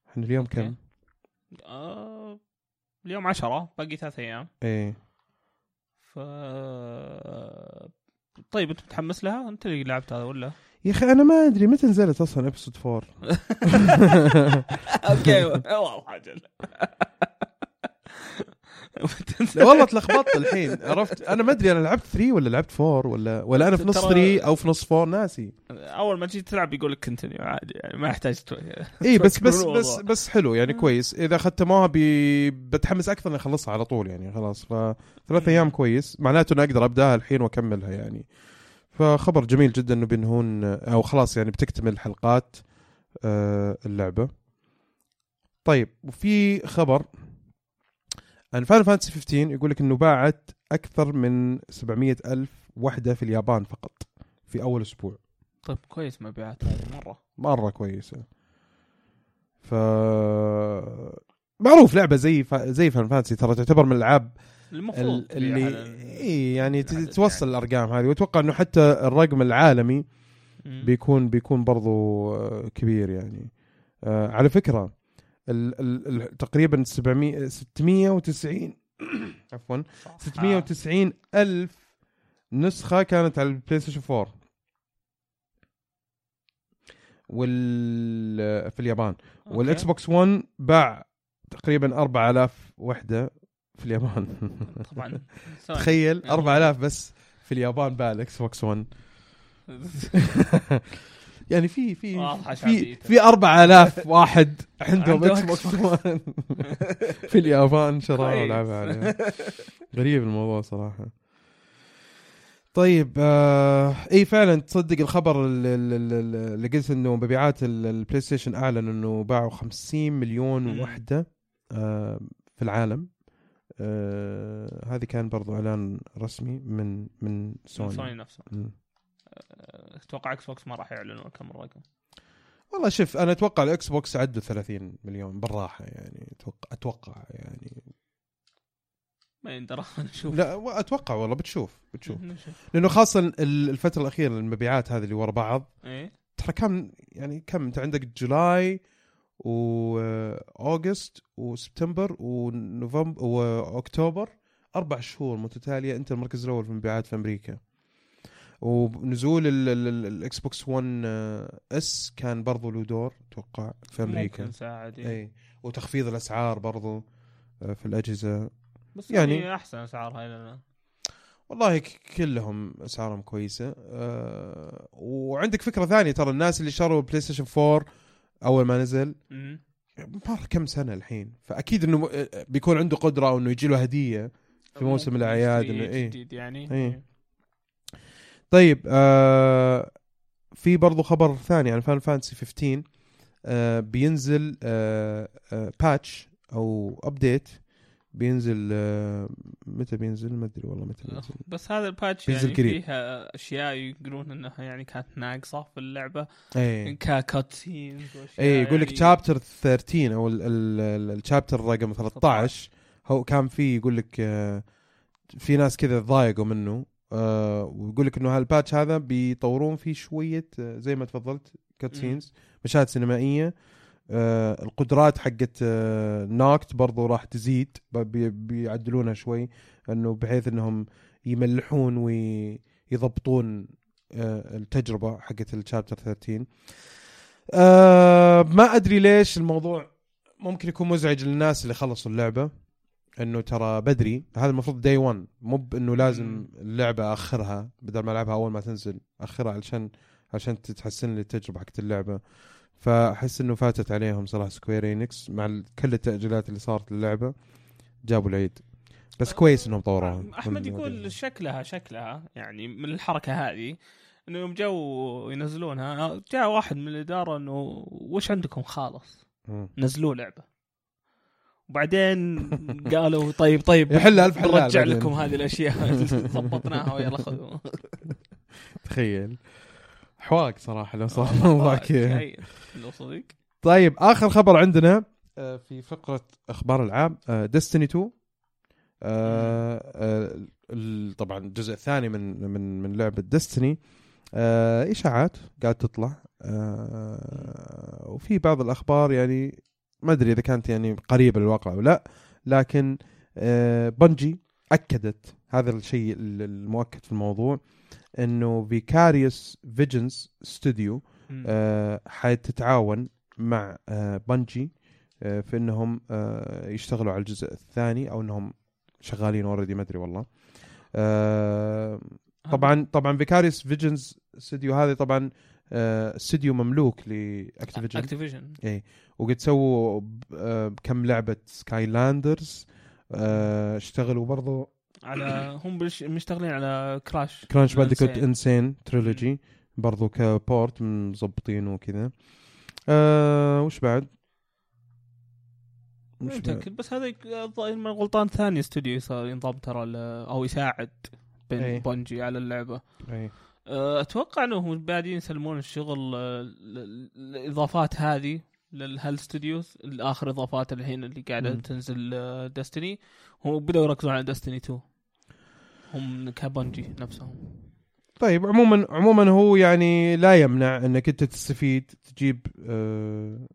إحنا اليوم. كم؟ آه اليوم عشرة باقي ثلاث أيام إيه ف طيب أنت متحمس لها؟ أنت اللي لعبت هذا ولا؟ يا أخي أنا ما أدري متى نزلت أصلا episode 4 *laughs* okay والله أجل *laughs* لا *laughs* والله تلخبطت الحين عرفت؟ أنا ما أدري أنا لعبت 3 ولا لعبت 4 ولا ولا أنا في نص ترى- 3 أو في نص 4 ناسي. أول ما تجي تلعب يقول لك كنتنيو عادي يعني ما يحتاج إي بس بس. بس بس حلو يعني. كويس. إذا ختموها بي بتحمس أكثر إني أخلصها على طول يعني خلاص. فثلاث. أيام كويس. معناته إني أقدر أبدأها الحين وأكملها يعني. فخبر جميل جدا إنه بينهون أو خلاص يعني بتكتمل حلقات آه، اللعبة. طيب وفي خبر Final Fantasy 15 يقول لك إنه باعت أكثر من 700 ألف وحدة في اليابان فقط في أول أسبوع. طيب كويس مبيعات هذه مرة. مرة كويسة. ف معروف لعبة زي ف... زي Final Fantasy ترى تعتبر من الألعاب المفروض اللي على- اي يعني العدد توصل يعني. الأرقام هذه. وأتوقع إنه حتى الرقم العالمي. بيكون بيكون برضو كبير يعني. آه، على فكرة ال ال ال تقريبا 700 690 *coughs* عفوا صح. 690 ألف نسخة كانت على ال PlayStation 4 وال في اليابان. وال Xbox 1 باع تقريبا 4000 وحدة في اليابان *laughs* طبعا. *laughs* تخيل يلا. 4000 بس في اليابان باع ال Xbox 1 *laughs* يعني في في واضحة في. في 4000 واحد عندهم عنده Xbox 1 في اليابان شراء كويس. ولعبة عليها غريب الموضوع صراحة طيب آه إي فعلا تصدق الخبر اللي, اللي, اللي قلت إنه مبيعات ال- ال PlayStation اعلن إنه باعوا 50 مليون. وحدة آه في العالم آه هذه كان برضو إعلان رسمي من من Sony Sony نفسه مم. أه، أتوقع Xbox ما راح يعلنوا كم الرقم والله شوف أنا أتوقع ال Xbox عدوا 30 مليون بالراحة يعني. أتوقع أتوقع يعني. ما يندرى *laughs* نشوف لا أتوقع والله بتشوف بتشوف. *laughs* لأنه خاصة ال- الفترة الأخيرة المبيعات هذه اللي ورا بعض إيه. ترى كان يعني كم؟ أنت عندك July واوغست وسبتمبر ونوفمبر واكتوبر أربع شهور متتالية. أنت المركز الأول في المبيعات في أمريكا. ونزول ال- ال- ال- ال Xbox 1 آه، S كان برضو له دور أتوقع في أمريكا ممكن ساعد. إي وتخفيض الأسعار برضو آه، في الأجهزة بس يعني- يعني أحسن أسعارها الآن والله كلهم أسعارهم كويسة أه وعندك فكرة ثانية ترى الناس اللي شروا PlayStation 4 أول ما نزل. مر كم سنة الحين فأكيد إنه م- بيكون عنده قدرة إنه يجي له هدية في موسم يشتري إنه إيه. جديد يعني إيه. طيب آه في برضو خبر ثاني عن Final Fantasy 15 آه بينزل آه آه patch أو update بينزل آه متى بينزل؟ ما أدري والله متى بينزل. بس هذا ال patch بينزل يعني قريب. فيها أشياء يقولون إنها يعني كانت ناقصة في اللعبة. إيه. cut scenes وأشياء إيه يقول لك يعني. chapter 13 أو ال chapter رقم 13 هو كان فيه يقول لك آه في ناس كذا ضايقوا منه. آه ويقول لك إنه هال patch هذا بيطورون فيه شوية آه زي ما تفضلت cut scenes مشاهد سينمائية. آه القدرات حقت آه Noct برضو راح تزيد بي- بيعدلونها شوي إنه بحيث إنهم يملحون ويضبطون آه التجربة حقت ال chapter 13 آه ما أدري ليش الموضوع ممكن يكون مزعج للناس اللي خلصوا اللعبة. إنه ترى بدري. هذا المفروض day 1 مو بانه لازم. اللعبة أخرها بدل ما ألعبها أول ما تنزل أخرها علشان عشان تتحسن لي التجربة حقت اللعبة. فأحس إنه فاتت عليهم صراحة Square Enix مع كل التأجيلات اللي صارت للعبة. جابوا العيد. بس كويس إنهم طوروها. أحمد يقول شكلها شكلها يعني من الحركة هذه إنه يوم جو ينزلونها جاء واحد من الإدارة إنه وش عندكم خالص. نزلوا لعبة. وبعدين قالوا طيب طيب يحل ألف حلال نرجع. لكم هذه الأشياء. *laughs* ضبطناها ويلا خذوا تخيل. حواق صراحة لو صار الموضوع كذا. تخيل، لو صدق. طيب آخر خبر عندنا آه، في فقرة أخبار العاب Destiny 2 آه، آه، ال- طبعا الجزء الثاني من من من لعبة Destiny إشاعات قاعد تطلع. آه، وفي بعض الأخبار يعني ما أدري إذا كانت يعني قريبة للواقع أو لا لكن آه، Bungie أكدت هذا الشيء ال- المؤكد في الموضوع إنه Vicarious Visions studio حتتعاون مع آه، Bungie آه، في إنهم يشتغلوا على الجزء الثاني أو إنهم شغالين already ما أدري والله. طبعا طبعا Vicarious Visions استوديو هذا طبعا استوديو مملوك ل Activision Activision وقد سووا آه، كم لعبة Skylanders آه، اشتغلوا برضو على هم مشتغلين على Crash Crash Bandicoot. N. Sane trilogy برضو ك port مظبطين وكذا آه وش بعد؟ بعد؟ متأكد بس هذا الظاهر من غلطان ثاني استوديو ينضم ترى أو يساعد بين إيه. Bungie على اللعبة أي. أه، أتوقع إنهم بادين يسلمون الشغل ل- الإضافات هذه لل هال studios. الآخر إضافات الحين اللي قاعدة مم. تنزل Destiny هم بدأوا يركزون على Destiny 2 هم كبنجي نفسهم. طيب عموما عموما هو يعني لا يمنع إنك أنت تستفيد تجيب آه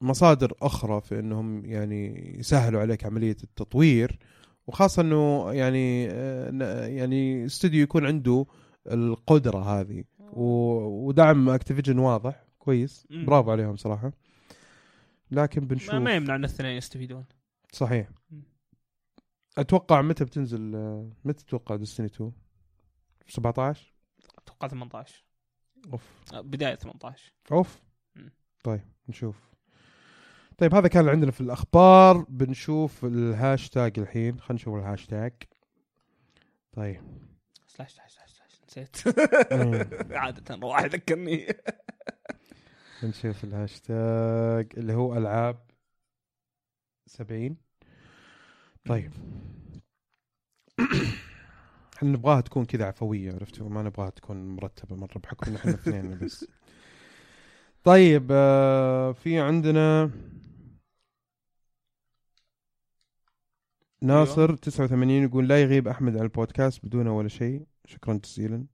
مصادر أخرى في إنهم يعني يسهلوا عليك عملية التطوير. وخاصة إنه يعني آه يعني استوديو يكون عنده القدرة هذه. ودعم اكتيفيجن واضح كويس. برافو عليهم صراحة. لكن بنشوف ما, ما يمنع ان الاثنين يستفيدون. صحيح. أتوقع متى بتنزل آه، متى تتوقع Destiny 2 17 أتوقع 18 أوف. أه، بداية 18 أوف. طيب نشوف. طيب هذا كان اللي عندنا في الأخبار. بنشوف الهاشتاج الحين. خلينا نشوف الهاشتاج. طيب. slash slash. نسيت. مم. *laughs* عادة رواح يذكرني. نشوف الهاشتاج اللي هو ألعاب 70 طيب. *clears throat* إحنا نبغاها تكون كذا عفوية عرفتوا؟ ما نبغاها تكون مرتبة مرة بحكم إن إحنا اثنين بس. *laughs* طيب آه في عندنا ناصر 89 يقول لا يغيب أحمد عن البودكاست بدون ولا شيء. شكرا جزيلا.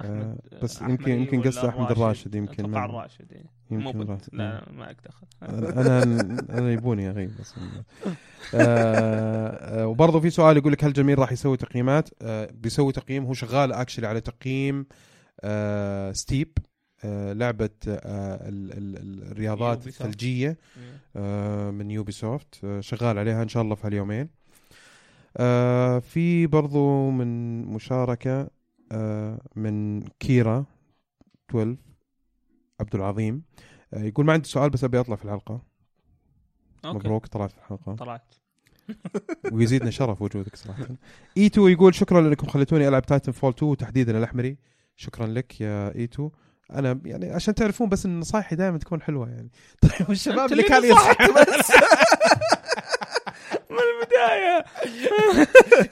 آه، أحمد- بس أحمد يمكن- يمكن قصده أحمد الراشد يمكن، أتوقع الراشد إيه. مو يمكن بنت راشد. لا لا، ما دخل *laughs* أنا أنا يبوني اغيب بس آه، آه، وبرضه في سؤال يقول لك هل جميل راح يسوي تقييمات؟ آه، بيسوي تقييم هو شغال actually على تقييم آه، Steep آه، لعبة آه، ال- ال- ال- الرياضات soft. الثلجية آه، من Ubisoft آه، شغال عليها إن شاء الله في هاليومين. آه، في برضو من مشاركة آه، من كيرا 12 عبد العظيم آه، يقول ما عندي سؤال بس أبي أطلع في الحلقة. أوكي. مبروك طلعت في الحلقة. طلعت. *laughs* ويزيدنا شرف وجودك صراحة. إيتو يقول شكرا لانكم خليتوني ألعب Titanfall 2 تحديدا الأحمري. شكرا لك يا إيتو. أنا يعني عشان تعرفون بس إن نصايحي دائما تكون حلوة يعني. طيب *laughs* والشباب اللي كان ينصح *laughs* البداية.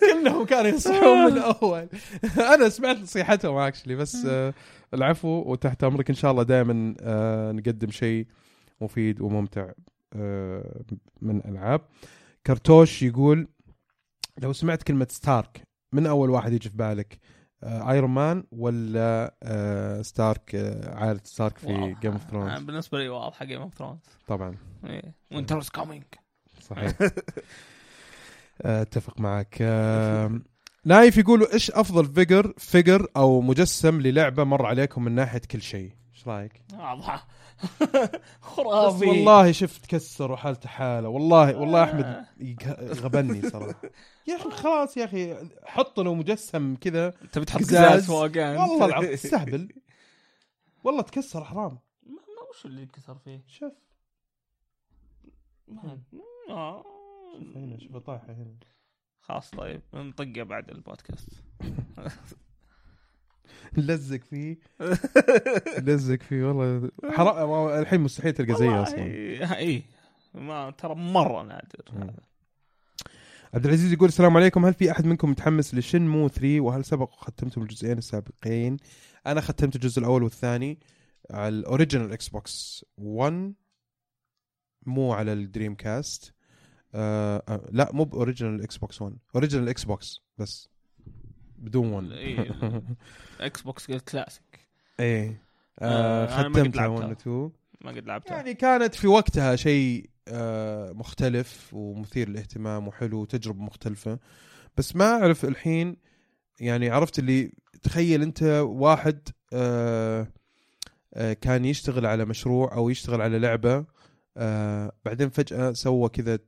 *laughs* كلهم كانوا ينصحون من الأول. *laughs* أنا سمعت نصيحتهم actually بس آه العفو وتحت أمرك إن شاء الله دائما آه نقدم شيء مفيد وممتع آه من ألعاب. كرتوش يقول لو سمعت كلمة Stark من أول واحد يجي في بالك؟ Iron Man ولا آه Stark آه عائلة Stark في Game of Thrones بالنسبة لي واضحة Game of Thrones طبعا. Winter's coming صحيح. *laughs* أتفق معك. آه، نايف يقولوا إيش أفضل figure figure أو مجسم للعبة مر عليكم من ناحية كل شيء؟ إيش رأيك؟ *laughs* خرافي. والله شفت كسر وحالته حالة. والله والله أحمد يق- غبني صراحة. يا أخي خلاص يا أخي حط له مجسم كذا. انت بتحط قزاز. فوق. والله العظيم *laughs* تستهبل. والله تكسر حرام. ما وش اللي انكسر فيه؟ شوف. ما- آه. شوف هنا شوف طايحة هنا. خلاص طيب نطقه بعد البودكاست. *laughs* نلزق فيه. *laughs* نلزق فيه والله. حرام الحين مستحيل تلقى زيه أصلا. اي ما ترى مرة نادر. عبد العزيز يقول السلام عليكم. هل في أحد منكم متحمس لشنمو 3 وهل سبق ختمتم الجزئين السابقين؟ أنا ختمت الجزء الأول والثاني على ال original Xbox 1 مو على ال Dreamcast آه آه لا مو ب original Xbox 1 original Xbox بس. بدون 1 إيه. Xbox classic إيه. آه، آه أنا ما قد ختمتها 1 و لعبتها. 2 ما قد لعبته يعني كانت في وقتها شيء آه، مختلف ومثير للاهتمام وحلو وتجربة مختلفة. بس ما أعرف الحين يعني عرفت اللي تخيل أنت واحد آه، آه، كان يشتغل على مشروع أو يشتغل على لعبة آه، بعدين فجأة سوى كذا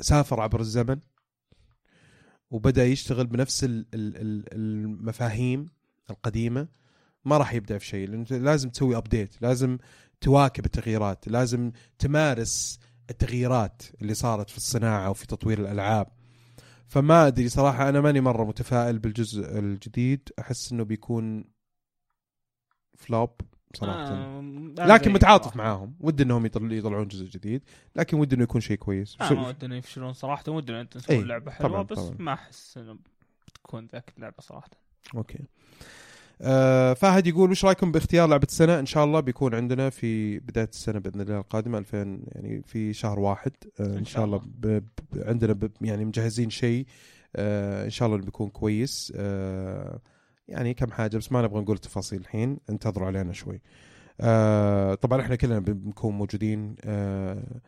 سافر عبر الزمن وبدأ يشتغل بنفس ال- ال- ال- المفاهيم القديمة. ما راح يبدع في شيء لأنه لازم تسوي ابديت لازم تواكب التغييرات لازم تمارس التغييرات اللي صارت في الصناعة وفي تطوير الألعاب. فما أدري صراحة أنا ماني مرة متفائل بالجزء الجديد. أحس إنه بيكون فلوب صراحة آه، لكن زي- متعاطف معاهم. ودي إنهم يطل- يطلعون جزء جديد. لكن ودي إنه يكون شيء كويس. آه ما ودنا يفشلون صراحة. ودنا انت تكون إيه، لعبة حلوة طبعاً، بس طبعاً. ما أحس إنه بتكون ذاك اللعبة صراحة. أوكي. آه فهد يقول وش رأيكم باختيار لعبة السنة؟ إن شاء الله بيكون عندنا في بداية السنة بإذن الله القادمة 2000 يعني في شهر واحد. آه إن شاء الله ب عندنا ب يعني مجهزين شيء. آه إن شاء الله بيكون كويس. آه يعني كم حاجة بس ما نبغى نقول التفاصيل الحين انتظروا علينا شوي. آه طبعا إحنا كلنا بنكون موجودين آه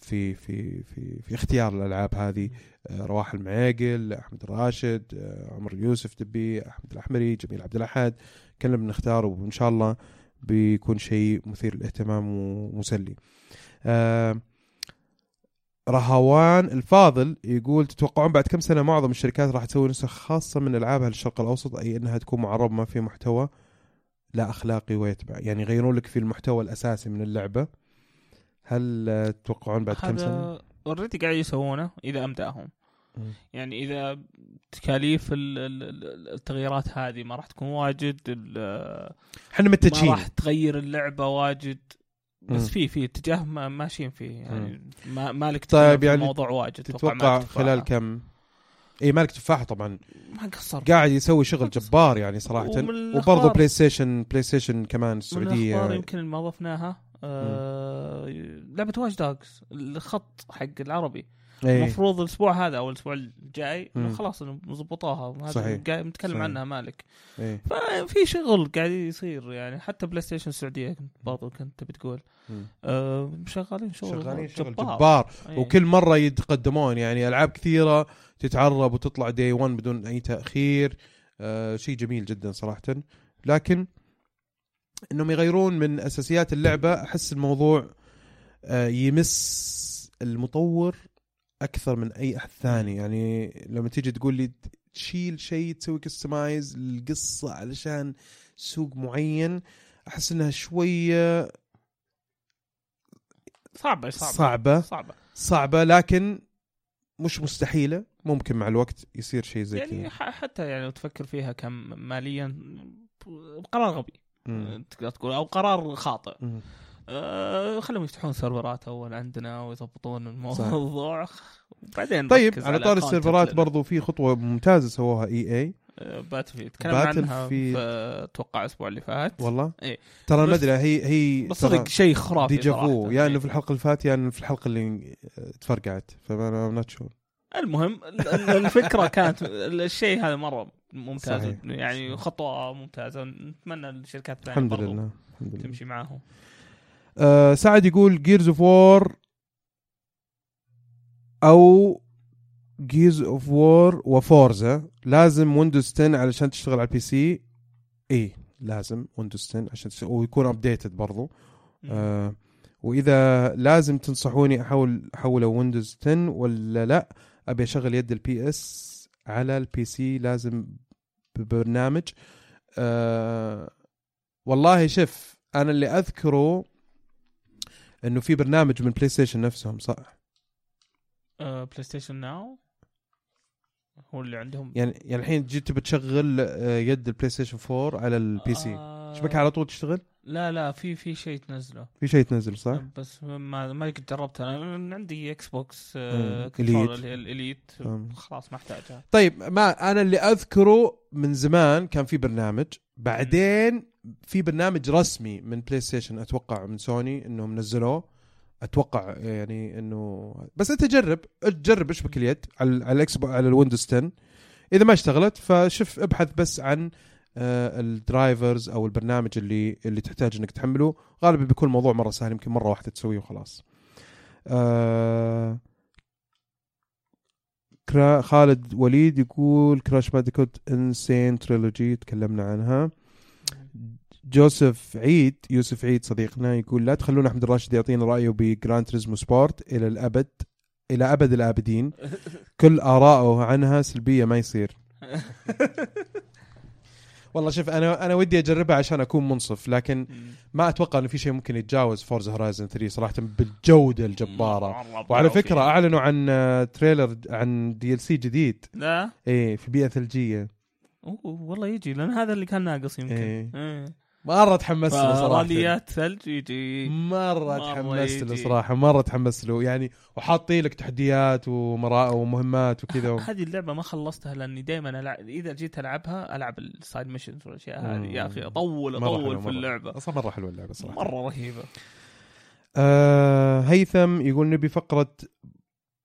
في في في في اختيار الألعاب هذه. آه، رواح المعيقل أحمد الراشد آه، عمر يوسف دبي أحمد الأحمري جميل عبد الأحد. كلنا بنختار وإن شاء الله بيكون شيء مثير للاهتمام ومسلي. آه، رهوان الفاضل يقول تتوقعون بعد كم سنة معظم الشركات راح تسوي نسخ خاصة من العابها للشرق الأوسط؟ أي إنها تكون معرب ما في محتوى لا أخلاقي ويتبع. يعني يغيرون لك في المحتوى الأساسي من اللعبة. هل تتوقعون بعد كم سنة؟ اوريدي قاعد يسوونه إذا أمداهم. يعني إذا تكاليف ال- ال- ال- التغييرات هذه ما راح تكون واجد إحنا ما متجهين. راح تغير اللعبة واجد. بس. في في اتجاه ما- ماشيين فيه يعني ما مالك طيب يعني الموضوع واجد تتوقع. خلال كم؟ اي مالك تفاحة طبعا. ما قصر قاعد يسوي شغل جبار يعني صراحة. وبرضه PlayStation PlayStation كمان السعودية. يمكن ما ضفناها آه لعبة Watch Dogs الخط حق العربي. المفروض الأسبوع هذا أو الأسبوع الجاي. خلاص إنه ضبطوها هذا صحيح. قاعد متكلم. عنها مالك إيه. ففي شغل قاعد يصير يعني حتى PlayStation السعودية كنت برضو كنت تبي تقول مم. آه شغالين شغل شغالين شغل جبار, جبار إيه. وكل مرة يتقدمون يعني ألعاب كثيرة تتعرب وتطلع day 1 بدون أي تأخير آه شيء جميل جدا صراحة لكن إنهم يغيرون من أساسيات اللعبة أحس الموضوع آه يمس المطور أكثر من أي أحد ثاني. يعني لما تيجي تقول لي تشيل شيء تسوي كستمايز للقصه علشان سوق معين أحس إنها شوية صعبة صعبة صعبة. صعبة. صعبة لكن مش مستحيلة. ممكن مع الوقت يصير شيء زي يعني كذا. ح- حتى يعني لو تفكر فيها كم ماليا قرار غبي. تقدر تقول أو قرار خاطئ. مم. أه خلهم يفتحون سيرفرات أول عندنا ويضبطون الموضوع *laughs* وبعدين طيب على طار السيرفرات. برضو في خطوة ممتازة سووها إي إي آه، Battlefield تكلمنا عنها. في أتوقع الأسبوع اللي فات والله إيه. ترى بس- المدري هي هي بس صدق شيء خرافي deja vu. يا انه إيه. في الحلقة اللي فاتت يا انه في الحلقة اللي تفرقعت فانا not sure المهم ال- ال- الفكرة *laughs* كانت الشيء هذا مرة ممتاز صحيح. يعني. خطوة ممتازة نتمنى الشركات الثانية الحمد لله الحمد لله تمشي معاهم آه سعد يقول Gears of War أو Gears of War و Forza لازم Windows 10 علشان تشتغل على ال PC اي لازم Windows 10 عشان تشتغل. ويكون updated برضو. آه وإذا لازم تنصحوني أحول أحوله Windows 10 ولا لا؟ أبي أشغل يد ال PS على ال PC لازم ببرنامج. آه والله شوف أنا اللي أذكره إنه في برنامج من PlayStation نفسهم صح؟ آه، PlayStation Now هو اللي عندهم؟ يعني يعني الحين جيت بتشغل آه، يد ال PlayStation 4 على ال PC آه، شبكه على طول تشتغل؟ لا لا في في شيء تنزله. في شيء تنزل صح؟ بس ما ما قد جربتها أنا عندي Xbox. آه هي ال Elite. خلاص ما احتاجها. طيب ما أنا اللي أذكره من زمان كان في برنامج. بعدين في برنامج رسمي من PlayStation أتوقع من سوني إنهم نزلوه. أتوقع يعني إنه بس أنت جرب جرب اشبك اليد على الإكس على ال Windows 10 إذا ما اشتغلت فشوف ابحث بس عن آه، ال drivers أو البرنامج اللي اللي تحتاج إنك تحمله. غالبا بيكون الموضوع مرة سهل يمكن مرة واحدة تسويه وخلاص. آه خالد وليد يقول Crash Bandicoot N. Sane Trilogy تكلمنا عنها. جوزيف عيد يوسف عيد صديقنا يقول لا تخلون أحمد الراشد يعطينا رأيه ب Gran Turismo Sport إلى الأبد إلى أبد الآبدين. *laughs* كل آراءه عنها سلبية ما يصير. *laughs* والله شوف أنا أنا ودي أجربها عشان أكون منصف لكن ما أتوقع إنه في شيء ممكن يتجاوز Forza Horizon 3 صراحة بالجودة الجبارة. وعلى فكرة. أعلنوا عن trailer عن DLC جديد. لا؟ إيه في بيئة ثلجية. والله يجي لأن هذا اللي كان ناقص يمكن. إيه. إيه. مرة تحمست له صراحة. راليات ثلج يجي. مرة مرة تحمست له. صراحة مرة تحمست له. يعني وحاطين لك تحديات ومرا ومهمات وكذا. *laughs* هذه اللعبة ما خلصتها لأني دائما ألعب إذا جيت ألعبها ألعب ال side missions والأشياء هذه. يا أخي أطول أطول في مرة. اللعبة. أصلا مرة حلوة اللعبة صراحة. مرة رهيبة. آه هيثم يقول نبي فقرة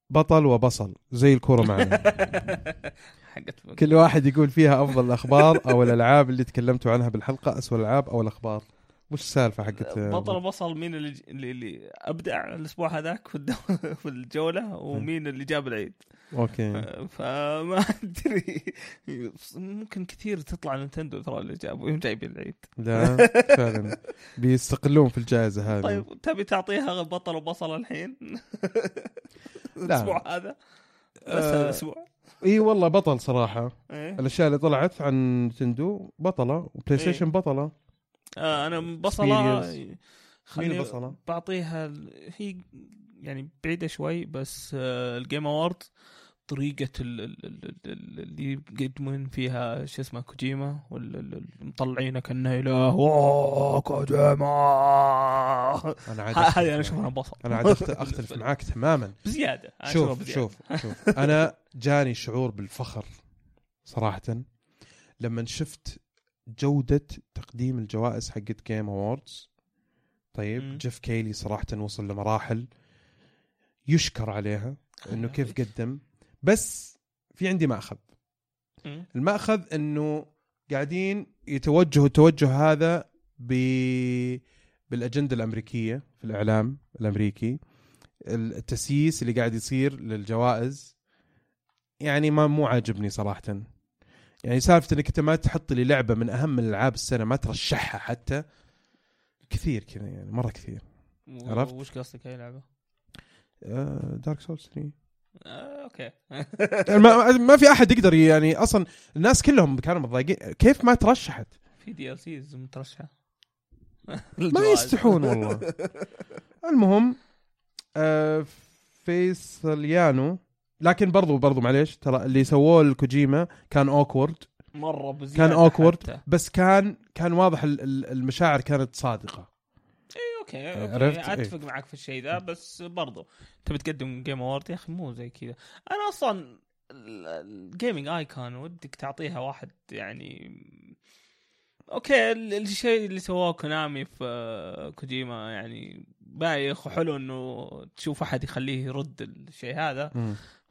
بطل وبصل. زي الكورة معنا. *laughs* حقت كل واحد يقول فيها أفضل الأخبار أو الألعاب اللي تكلمتوا عنها بالحلقة اسوء الألعاب أو الأخبار. وش السالفة حقت بطل بصل مين اللي اللي, اللي أبدع الأسبوع هذاك في الدو... *laughs* في الجولة ومين اللي جاب العيد. okay. فما أدري. ممكن كثير تطلع Nintendo ترى اللي جابوا يوم جايبين العيد. لا *laughs* فعلا. بيستقلون في الجائزة هذه. طيب تبي تعطيها بطل وبصل الحين؟ *laughs* الأسبوع هذا؟ بس آه. هذا الأسبوع. إي والله بطل صراحة إيه. الأشياء اللي طلعت عن نتندو بطلة وبلاي إيه. ستيشن بطلة آه أنا بصلة Experience. خلي مين بصلة؟ بعطيها هي يعني بعيدة شوي بس آه الجيم اوورد ال- اللي يقدمون فيها شو اسمه كوجيما والمطلعينه كأنه اله كوجيما! أنا عاد هذه أنا. أشوفها بصل أنا عاد *laughs* أختلف معاك تماما. بزيادة شوف بزيادة. شوف *laughs* شوف. أنا جاني شعور بالفخر صراحة لما شفت جودة تقديم الجوائز حقت Game Awards طيب مم. جيف كيلي صراحة وصل لمراحل يشكر عليها إنه كيف قدم. بس في عندي مأخذ. المأخذ إنه قاعدين يتوجهوا التوجه هذا ب بالأجندة الأمريكية في الإعلام الأمريكي التسييس اللي قاعد يصير للجوائز يعني ما مو عاجبني صراحة يعني سالفة إنك أنت ما تحط لي لعبة من أهم الألعاب السنة ما ترشحها حتى كثير كذا يعني مرة كثير عرفت؟ وش قصدك أي لعبة؟ Dark Souls 3 آه، okay. يعني ما, ما في أحد يقدر يعني أصلا الناس كلهم كانوا متضايقين. كيف ما ترشحت؟ في DLCs مترشحة. *laughs* ما يستحون والله. المهم آه فيصليانو لكن برضو برضو معليش ترى اللي سووه الكوجيما كان awkward مرة بزيادة كان awkward حتى. بس كان كان واضح ال- ال- المشاعر كانت صادقة. okay عرفت؟ عرفت؟ إيه. أتفق معك في الشيء ذا بس برضو تبي تقدم Game Award يا أخي مو زي كذا. أنا أصلا ال gaming icon ودك تعطيها واحد يعني okay ال- الشيء اللي سواه كونامي في كوجيما يعني بايخ وحلو إنه تشوف أحد يخليه يرد الشيء هذا.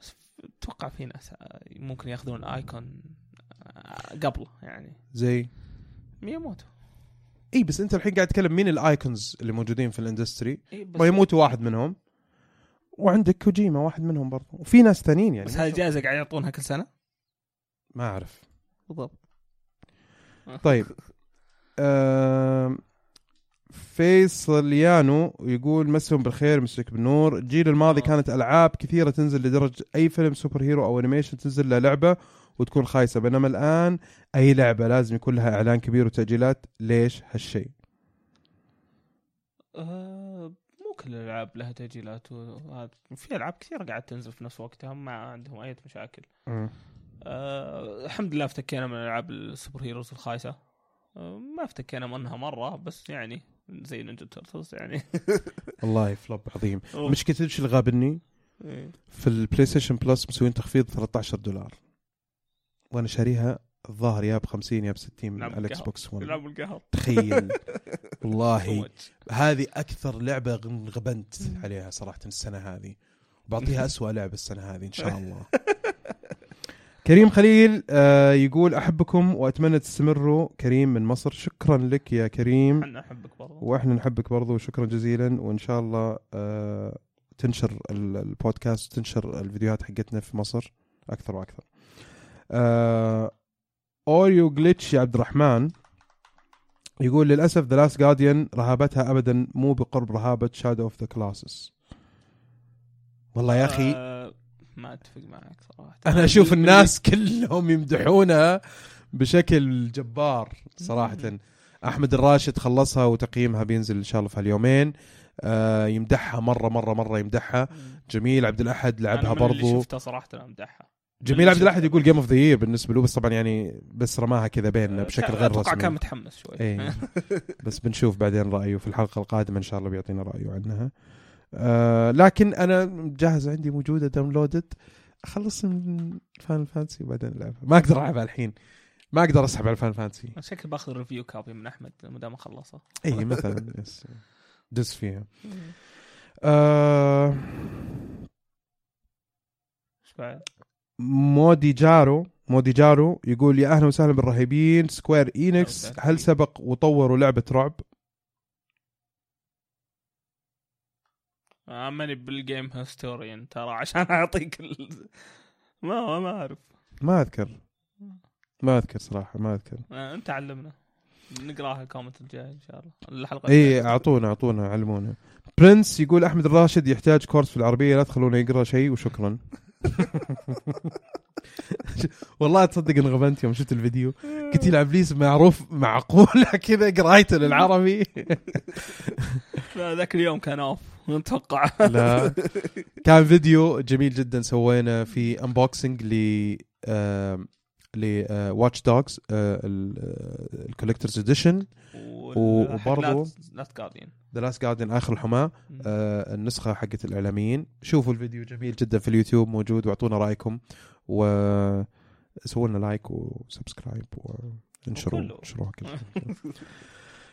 بس أتوقع في ناس ممكن ياخذون icon قبله يعني. زي؟ مياموتو. اي بس أنت الحين قاعد تتكلم مين ال icons اللي موجودين في ال industry؟ إيه بس مياموتو واحد منهم. وعندك كوجيما واحد منهم برضو. وفي ناس ثانيين يعني. بس هذه جائزة قاعد يعطونها كل سنة؟ ما أعرف. بالضبط. طيب. آم، فيصليانو يقول مسهم بالخير مسك بالنور. الجيل الماضي آه. كانت ألعاب كثيرة تنزل لدرجة أي فيلم superhero أو animation تنزل له لعبة. وتكون خايسة. بينما الآن أي لعبة لازم يكون لها إعلان كبير وتاجيلات ليش هالشيء؟ آه، مو كل الألعاب لها تاجيلات وهذا. في ألعاب كثيرة قاعد تنزل في نفس وقتها ما عندهم أي مشاكل. آه الحمد لله افتكينا من ألعاب ال superheroes الخايسة. آه ما افتكينا منها مرة بس يعني زي Ninja Turtles يعني. *laughs* والله flop عظيم. مشكلة إيش اللي غابني؟ إيه. في ال PlayStation Plus مسوين تخفيض 13 دولار. وأنا شاريها الظاهر يا ب 50 يا ب 60 من ال Xbox One يلعبوا القهر تخيل. *laughs* والله. هذه أكثر لعبة غبنت عليها صراحة السنة هذه. بعطيها أسوأ لعبة السنة هذه إن شاء الله. *laughs* كريم خليل آه يقول أحبكم وأتمنى تستمروا. كريم من مصر شكرا لك يا كريم. إحنا أحبك برضه وإحنا نحبك برضو شكرا جزيلا. وإن شاء الله آه تنشر ال- البودكاست تنشر الفيديوهات حقتنا في مصر أكثر وأكثر. آه Oreo Glitch يا عبد الرحمن يقول للأسف The Last Guardian رهابتها ابدا مو بقرب رهابة Shadow of the Colossus والله يا أخي آه ما أتفق معك صراحة. أنا أشوف الناس *laughs* كلهم يمدحونها بشكل جبار صراحة. أحمد الراشد خلصها وتقييمها بينزل إن شاء الله في اليومين آه يمدحها مرة مرة مرة يمدحها. جميل عبد الأحد لعبها برضو. شفتها صراحة امدحها جميل عبد الاحد يقول game of the year بالنسبة له بس طبعا يعني بس رماها كذا بيننا بشكل كان- غير أتوقع كان رسمي متحمس شوي. إيه. *laughs* بس بنشوف بعدين رأيه في الحلقة القادمة إن شاء الله بيعطينا رأيه عنها. آه لكن أنا جاهزه عندي موجودة downloaded أخلص من Final Fantasy وبعدين ألعبها. ما أقدر ألعبها الحين. ما أقدر أسحب على ال Final Fantasy شكل بأخذ review copy من أحمد ما دام خلصها اي مثلا دز فيها. *laughs* آه. إيش بعد؟ مودي جارو مودي جارو يقول يا أهلا وسهلا بالرهيبين Square Enix هل. سبق وطوروا لعبة رعب؟ آه، ماني بال game historian ترى عشان أعطيك ال... ما ما أعرف. ما أذكر. ما أذكر صراحة ما أذكر. آه، أنت علمنا. نقراها ال comment الجاي إن شاء الله. الحلقة إي. أعطونا أعطونا علمونا. برنس يقول أحمد الراشد يحتاج course في العربية لا تخلونه يقرأ شيء وشكرا. *laughs* والله تصدق انغبنت يوم شفت الفيديو. قلت يلعب بليس معروف معقوله *laughs* كذا قرايته للعربي. لا، ذاك اليوم كان off نتوقع. لا. كان فيديو جميل جدا سوينا في unboxing ل ل Watch Dogs ال collector's edition وبرضو- Last Guardian The Last Guardian آخر الحماة. آه، النسخة حقت الإعلاميين. شوفوا الفيديو جميل جدا في اليوتيوب موجود واعطونا رأيكم. و سووا لنا like و subscribe وانشروا. انشروها كل *laughs*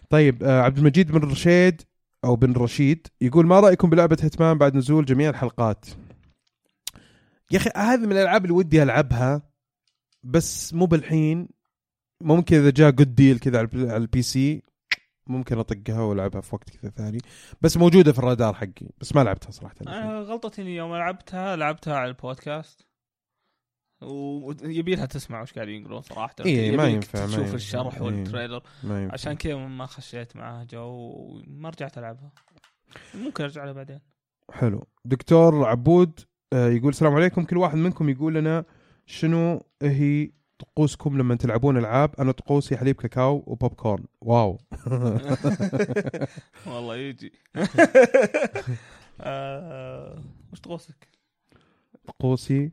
طيب آه، عبد المجيد بن رشيد أو بن رشيد يقول ما رأيكم بلعبة Hitman بعد نزول جميع الحلقات؟ يا أخي هذه من الألعاب اللي ودي ألعبها. بس مو بالحين ممكن إذا جاء good deal كذا على ال PC ممكن أطقها وألعبها في وقت كذا ثاني. بس موجودة في الرادار حقي بس ما لعبتها صراحة. أنا غلطتي إني يوم لعبتها لعبتها على البودكاست. ويبي لها تسمع وش قاعدين يقولون صراحة. إيه، ما ينفع، ما تشوف ينفع. الشرح إيه. وال trailer. ما ينفع. عشان كذا ما خشيت معاه جو وما رجعت ألعبها. ممكن أرجع لها بعدين. حلو. دكتور عبود آه، يقول السلام عليكم. كل واحد منكم يقول لنا شنو هي طقوسكم لما تلعبون ألعاب؟ أنا طقوسي حليب كاكاو وبوب كورن. واو. *laughs* والله يجي. *laughs* آه، وش طقوسك؟ طقوسي.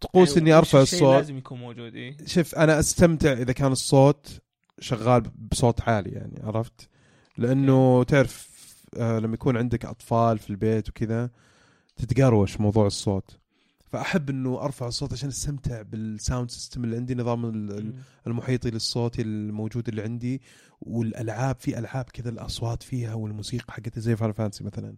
طقوس يعني إني أرفع الصوت. لازم يكون موجود إيه؟ شوف أنا أستمتع إذا كان الصوت شغال بصوت عالي يعني عرفت؟ لأنه تعرف آه لما يكون عندك أطفال في البيت وكذا تتقروش موضوع الصوت. فأحب إنه أرفع الصوت عشان أستمتع بال sound system اللي عندي نظام. المحيطي للصوت الموجود اللي عندي والألعاب في ألعاب كذا الأصوات فيها والموسيقى حقتها زي Final Fantasy مثلا.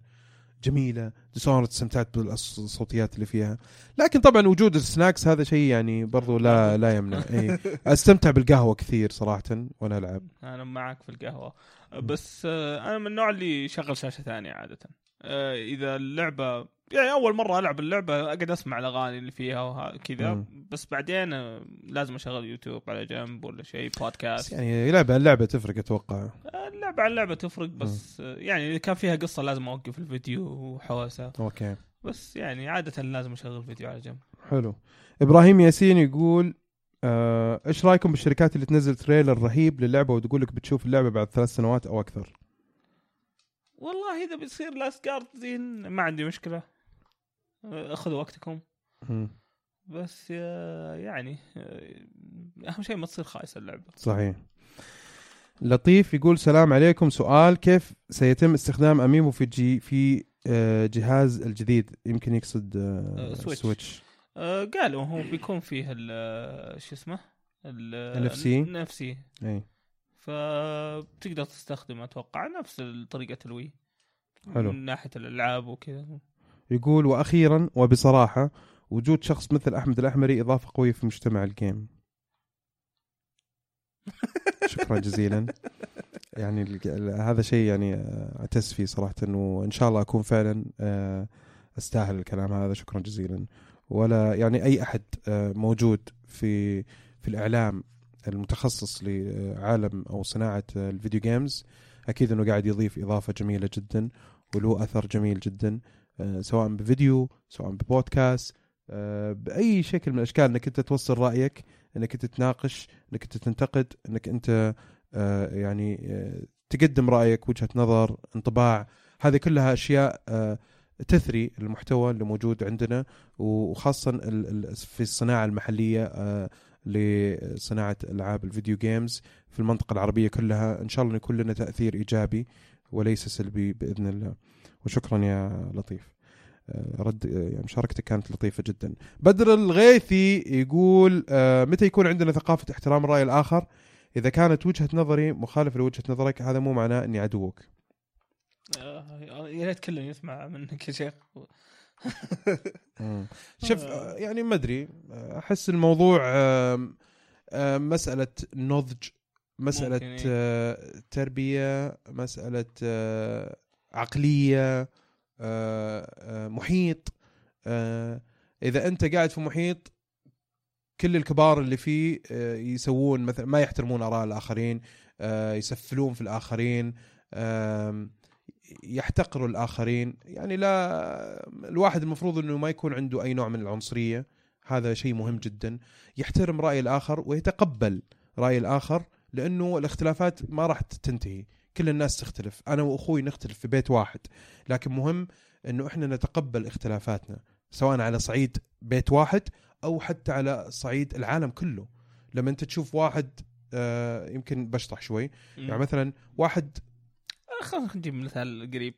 جميلة. Dishonored استمتعت بالصوتيات اللي فيها. لكن طبعا وجود ال snacks هذا شيء يعني برضو لا لا. يمنع. إي. أستمتع بالقهوة كثير صراحة وأنا ألعب. أنا معك في القهوة. بس آه، أنا من النوع اللي يشغل شاشة ثانية عادة. آه، إذا اللعبة يعني أول مرة ألعب اللعبة أقعد أسمع الأغاني اللي فيها وكذا مم. بس بعدين لازم أشغل يوتيوب على جنب ولا شيء بودكاست يعني لعبه اللعبه تفرق أتوقع. اللعبه عن اللعبة تفرق بس آه، يعني إذا كان فيها قصة لازم أوقف الفيديو وحوسة. okay. بس يعني عادة لازم أشغل فيديو على جنب. حلو. إبراهيم ياسين يقول آه، إيش رأيكم بالشركات اللي تنزل trailer رهيب للعبة وتقول لك بتشوف اللعبة بعد ثلاث سنوات أو أكثر؟ والله إذا بتصير Last Guardian ما عندي مشكلة. خذوا وقتكم. بس يعني أهم شيء ما تصير خايسة اللعبة. صحيح. لطيف يقول سلام عليكم. سؤال كيف سيتم استخدام Amiibo في جي في آه، جهاز الجديد؟ يمكن يقصد آه، آه، Switch. Switch آه، قالوا هو بيكون فيه ال- شو اسمه؟ NFC. نفسي اي فبتقدر تستخدمه أتوقع نفس طريقة الوي حلو. من ناحية الألعاب وكذا. يقول وأخيرا وبصراحة وجود شخص مثل أحمد الأحمري إضافة قوية في مجتمع الجيم. *laughs* شكرا جزيلا. يعني هذا شيء يعني أعتز فيه صراحة وإن شاء الله أكون فعلا آه، أستاهل الكلام هذا. شكرا جزيلا. ولا يعني أي أحد آه، موجود في في الإعلام المتخصص لعالم أو صناعة الفيديو جيمز أكيد إنه قاعد يضيف إضافة جميلة جدا وله أثر جميل جدا. سواء بفيديو سواء ببودكاست آه، بأي شكل من الأشكال إنك أنت توصل رأيك إنك أنت تناقش إنك أنت تنتقد إنك أنت آه، يعني آه، تقدم رأيك وجهة نظر انطباع. هذه كلها أشياء آه، تثري المحتوى اللي موجود عندنا وخاصة في الصناعة المحلية آه، لصناعة ألعاب الفيديو جيمز في المنطقة العربية كلها. إن شاء الله يكون لنا تأثير إيجابي وليس سلبي بإذن الله. وشكرا يا لطيف. آه، رد آه، يعني مشاركتك كانت لطيفة جدا. بدر الغيثي يقول آه، متى يكون عندنا ثقافة احترام الرأي الآخر؟ إذا كانت وجهة نظري مخالفة لوجهة نظرك هذا مو معناه إني عدوك. آه، يا ريت كله يسمع منك يا شيخ. *laughs* شوف آه، يعني ما أدري. آه، أحس الموضوع مسألة نضج مسألة إيه. آه، تربية مسألة آه، عقلية آه، آه، محيط. آه، إذا أنت قاعد في محيط كل الكبار اللي فيه آه، يسوون مثلا ما يحترمون آراء الآخرين آه، يسفلون في الآخرين يحتقروا الآخرين. يعني لا الواحد المفروض إنه ما يكون عنده أي نوع من العنصرية. هذا شيء مهم جدا. يحترم رأي الآخر ويتقبل رأي الآخر لأنه الاختلافات ما راح تنتهي. كل الناس تختلف. أنا وأخوي نختلف في بيت واحد. لكن مهم إنه إحنا نتقبل اختلافاتنا سواء على صعيد بيت واحد أو حتى على صعيد العالم كله. لما أنت تشوف واحد آه يمكن بشطح شوي. يعني مثلا واحد خلينا نجيب مثال قريب؟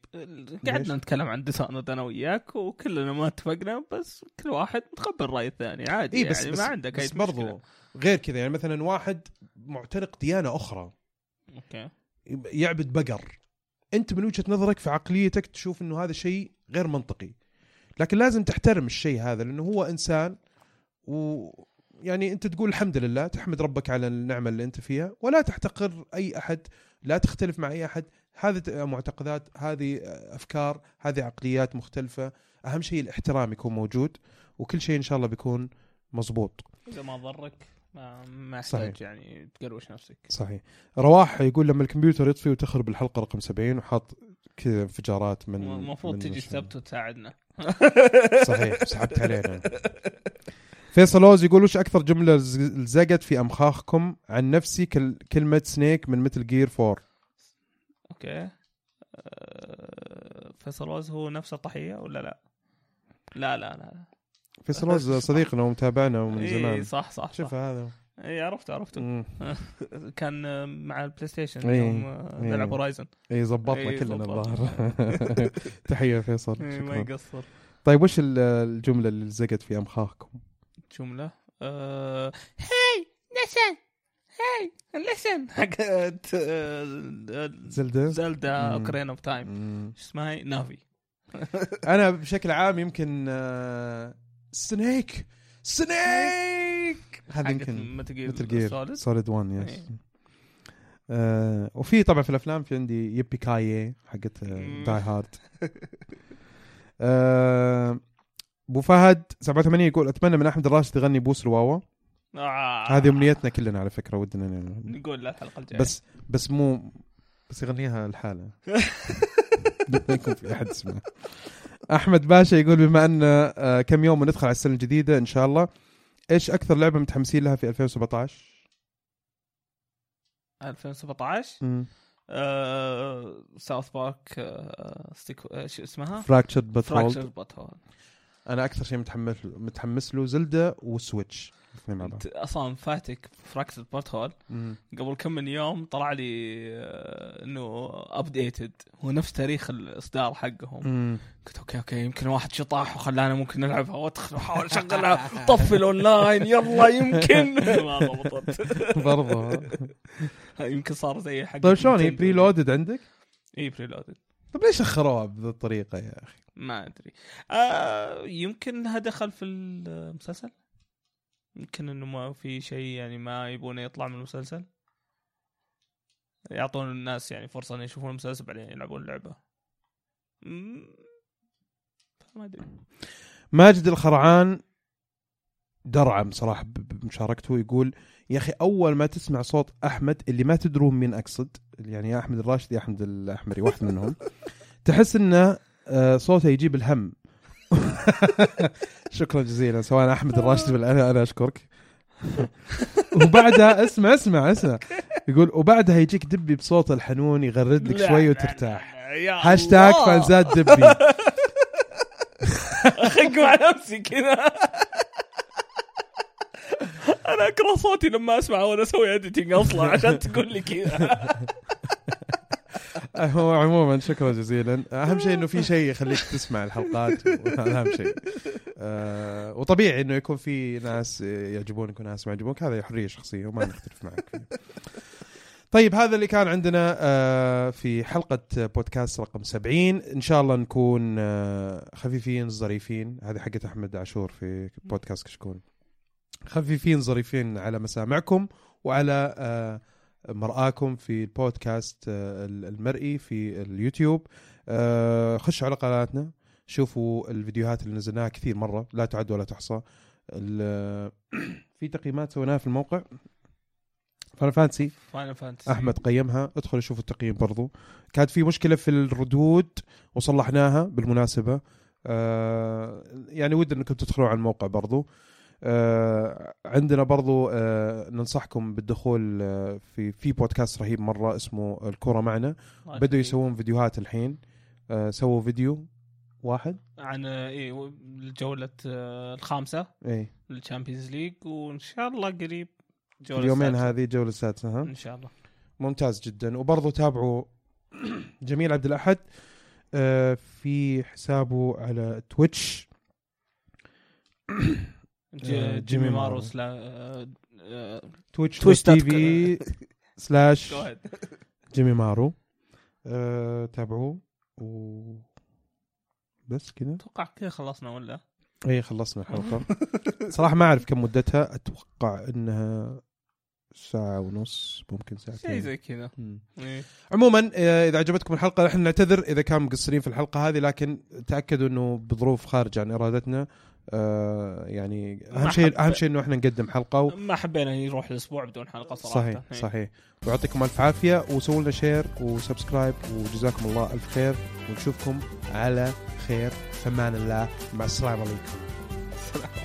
قعدنا نتكلم عن Dishonored أنا وياك وكلنا ما اتفقنا بس كل واحد متقبل الراي الثاني عادي إي يعني بس ما بس, عندك بس برضو غير كذا. يعني مثلا واحد معتنق ديانة أخرى. okay. يعبد بقر. انت من وجهة نظرك في عقليتك تشوف إنه هذا شيء غير منطقي. لكن لازم تحترم الشيء هذا لأنه هو إنسان و يعني أنت تقول الحمد لله تحمد ربك على النعمة اللي أنت فيها ولا تحتقر أي أحد لا تختلف مع أي أحد. هذه معتقدات هذه أفكار هذه عقليات مختلفة. أهم شيء الاحترام يكون موجود وكل شيء إن شاء الله بيكون مزبوط إذا ما ضرك ما ما. يحتاج يعني تقروش نفسك. صحيح. رواح يقول لما الكمبيوتر يطفي وتخرب الحلقة رقم 70 وحاط كذا انفجارات من المفروض تجي السبت وتساعدنا. *laughs* *laughs* صحيح سحبت علينا. فيصل أوز يقول وش أكثر جملة لز- لزقت في أمخاخكم؟ عن نفسي كل كلمة Snake من Metal Gear 4 okay. أه، فيصل وز هو نفسه تحية ولا لا؟ لا لا لا. فيصل روز *laughs* صديقنا ومتابعنا ومن اي زمان صح صح, شوف. هذا اي عرفته عرفته. *laughs* كان مع ال PlayStation إيه. يوم إيه. نلعب Horizon اي زبطنا إي، كلنا. الظاهر *laughs* تحية فيصل إيه، ما يقصر طيب وش ال- الجملة اللي لزقت في امخاخكم؟ جملة آه، hey listen hey listen حقت Zelda مم. Ocarina of Time اسمها؟ Navi أنا بشكل عام يمكن آه، Snake Snake هذا يمكن Metal Gear Solid. Solid 1 yes. آه وفي طبعا في الأفلام في عندي yippee ki-yay حقت. Die Hard *laughs* آه أبو فهد 87 يقول أتمنى من أحمد الراشد يغني بوس الواوا آه. هذه أمنيتنا كلنا على فكرة ودنا نقول للحلقه الجايه بس بس مو بس يغنيها الحالة *laughs* *laughs* ما يكون في أحد يسمع أحمد باشا يقول بما أن آه، كم يوم وندخل على السنة الجديدة إن شاء الله إيش أكثر لعبة متحمسين لها في 2017 2017 South Park شو اسمها؟ Fractured But Whole أنا أكثر شيء متحمس متحمس له Zelda و Switch انت أصلا فاتك Fractured But Whole. قبل كم من يوم طلع لي آه، انه updated هو نفس تاريخ الاصدار حقهم. قلت أوكي أوكي يمكن واحد شطاح وخلانا ممكن نلعبها. وادخل وأحاول أشغلها. طفي الاونلاين يلا يمكن. *laughs* *laughs* ما ضبطت. برضه *laughs* يمكن صار زي حق طيب شلون؟ هي preloaded عندك؟ اي preloaded طيب ليش أخروها بهذه الطريقة يا أخي؟ ما أدري. آه يمكن لها دخل في المسلسل. يمكن إنه ما في شيء يعني ما يبونه يطلع من المسلسل. يعطون الناس يعني فرصة ان يشوفون المسلسل بعدين يلعبون اللعبه ما أدري. ماجد الخرعان درعم صراحة بمشاركته يقول يا أخي أول ما تسمع صوت أحمد اللي ما تدرون مين أقصد. يعني يا أحمد الراشد يا أحمد الأحمري واحد منهم. *laughs* تحس إنه آه، صوته يجيب الهم. *laughs* شكرا جزيلا. سواء أحمد الراشد ولا أنا أنا أشكرك. *laughs* وبعدها اسمع اسمع اسمع. يقول وبعدها يجيك دبي بصوت الحنون يغرد لك شوي وترتاح. هاشتاج. فانزات دبي. *laughs* اخق مع نفسي كذا. أنا اكره صوتي لما اسمع وأنا أسوي editing أصلا عشان تقول لي كذا. هو عموما شكرا جزيلا. أهم شيء إنه في شيء يخليك تسمع الحلقات هذا اهم شيء. آه وطبيعي إنه يكون في ناس يعجبونك وناس ما يعجبونك. هذه حرية شخصية وما نختلف معك. طيب هذا اللي كان عندنا آه في حلقة بودكاست رقم 70 إن شاء الله نكون آه خفيفين ظريفين. هذه حقت أحمد عاشور في بودكاست كشكول. خفيفين ظريفين على مسامعكم وعلى آه مرآكم في البودكاست آه، المرئي في اليوتيوب. آه، خشوا على قناتنا شوفوا الفيديوهات اللي نزلناها كثير مرة لا تعد ولا تحصى. ال- *clears throat* في تقييمات سويناها في الموقع. Final Fantasy أحمد قيمها. ادخلوا شوفوا التقييم برضو. كانت في مشكلة في الردود وصلحناها بالمناسبة. آه يعني ودنا انكم تدخلوا على الموقع برضو. آه عندنا برضو آه ننصحكم بالدخول آه في في بودكاست رهيب مرة اسمه الكرة معنا. بدوا يسوون فيديوهات الحين. آه سووا فيديو واحد. عن اي الجوله آه، الخامسة. اي لل Champions League وإن شاء الله قريب جولة اليومين. هذه الجوله السادسة ها؟ إن شاء الله. ممتاز جدا. وبرضو تابعوا *clears throat* جميل عبد الأحد. آه، في حسابه على Twitch. آه، *clears throat* جيمي جيمي مارو مارو. سلا آه، آه، Twitch Twitch T V slash. جيمي مارو. آه، تابعوه. و بس كذا أتوقع كذا خلصنا ولا؟ اي خلصنا الحلقة. *laughs* صراحة ما أعرف كم مدتها. أتوقع إنها ساعة ونص ممكن شيء ساعتين زي كذا. إيه. عموما آه، إذا عجبتكم الحلقة نحن نعتذر إذا كان مقصرين في الحلقة هذه لكن تأكدوا إنه بظروف خارجة عن إرادتنا. آه، يعني أهم شيء أهم شيء إنه إحنا نقدم حلقة و... ما حبينا يروح الأسبوع بدون حلقة صراحة. صحيح إيه. صحيح. ويعطيكم ألف عافية وسووا لنا share و subscribe وجزاكم الله ألف خير ونشوفكم على خير. في أمان الله. مع السلامة عليكم. *laughs*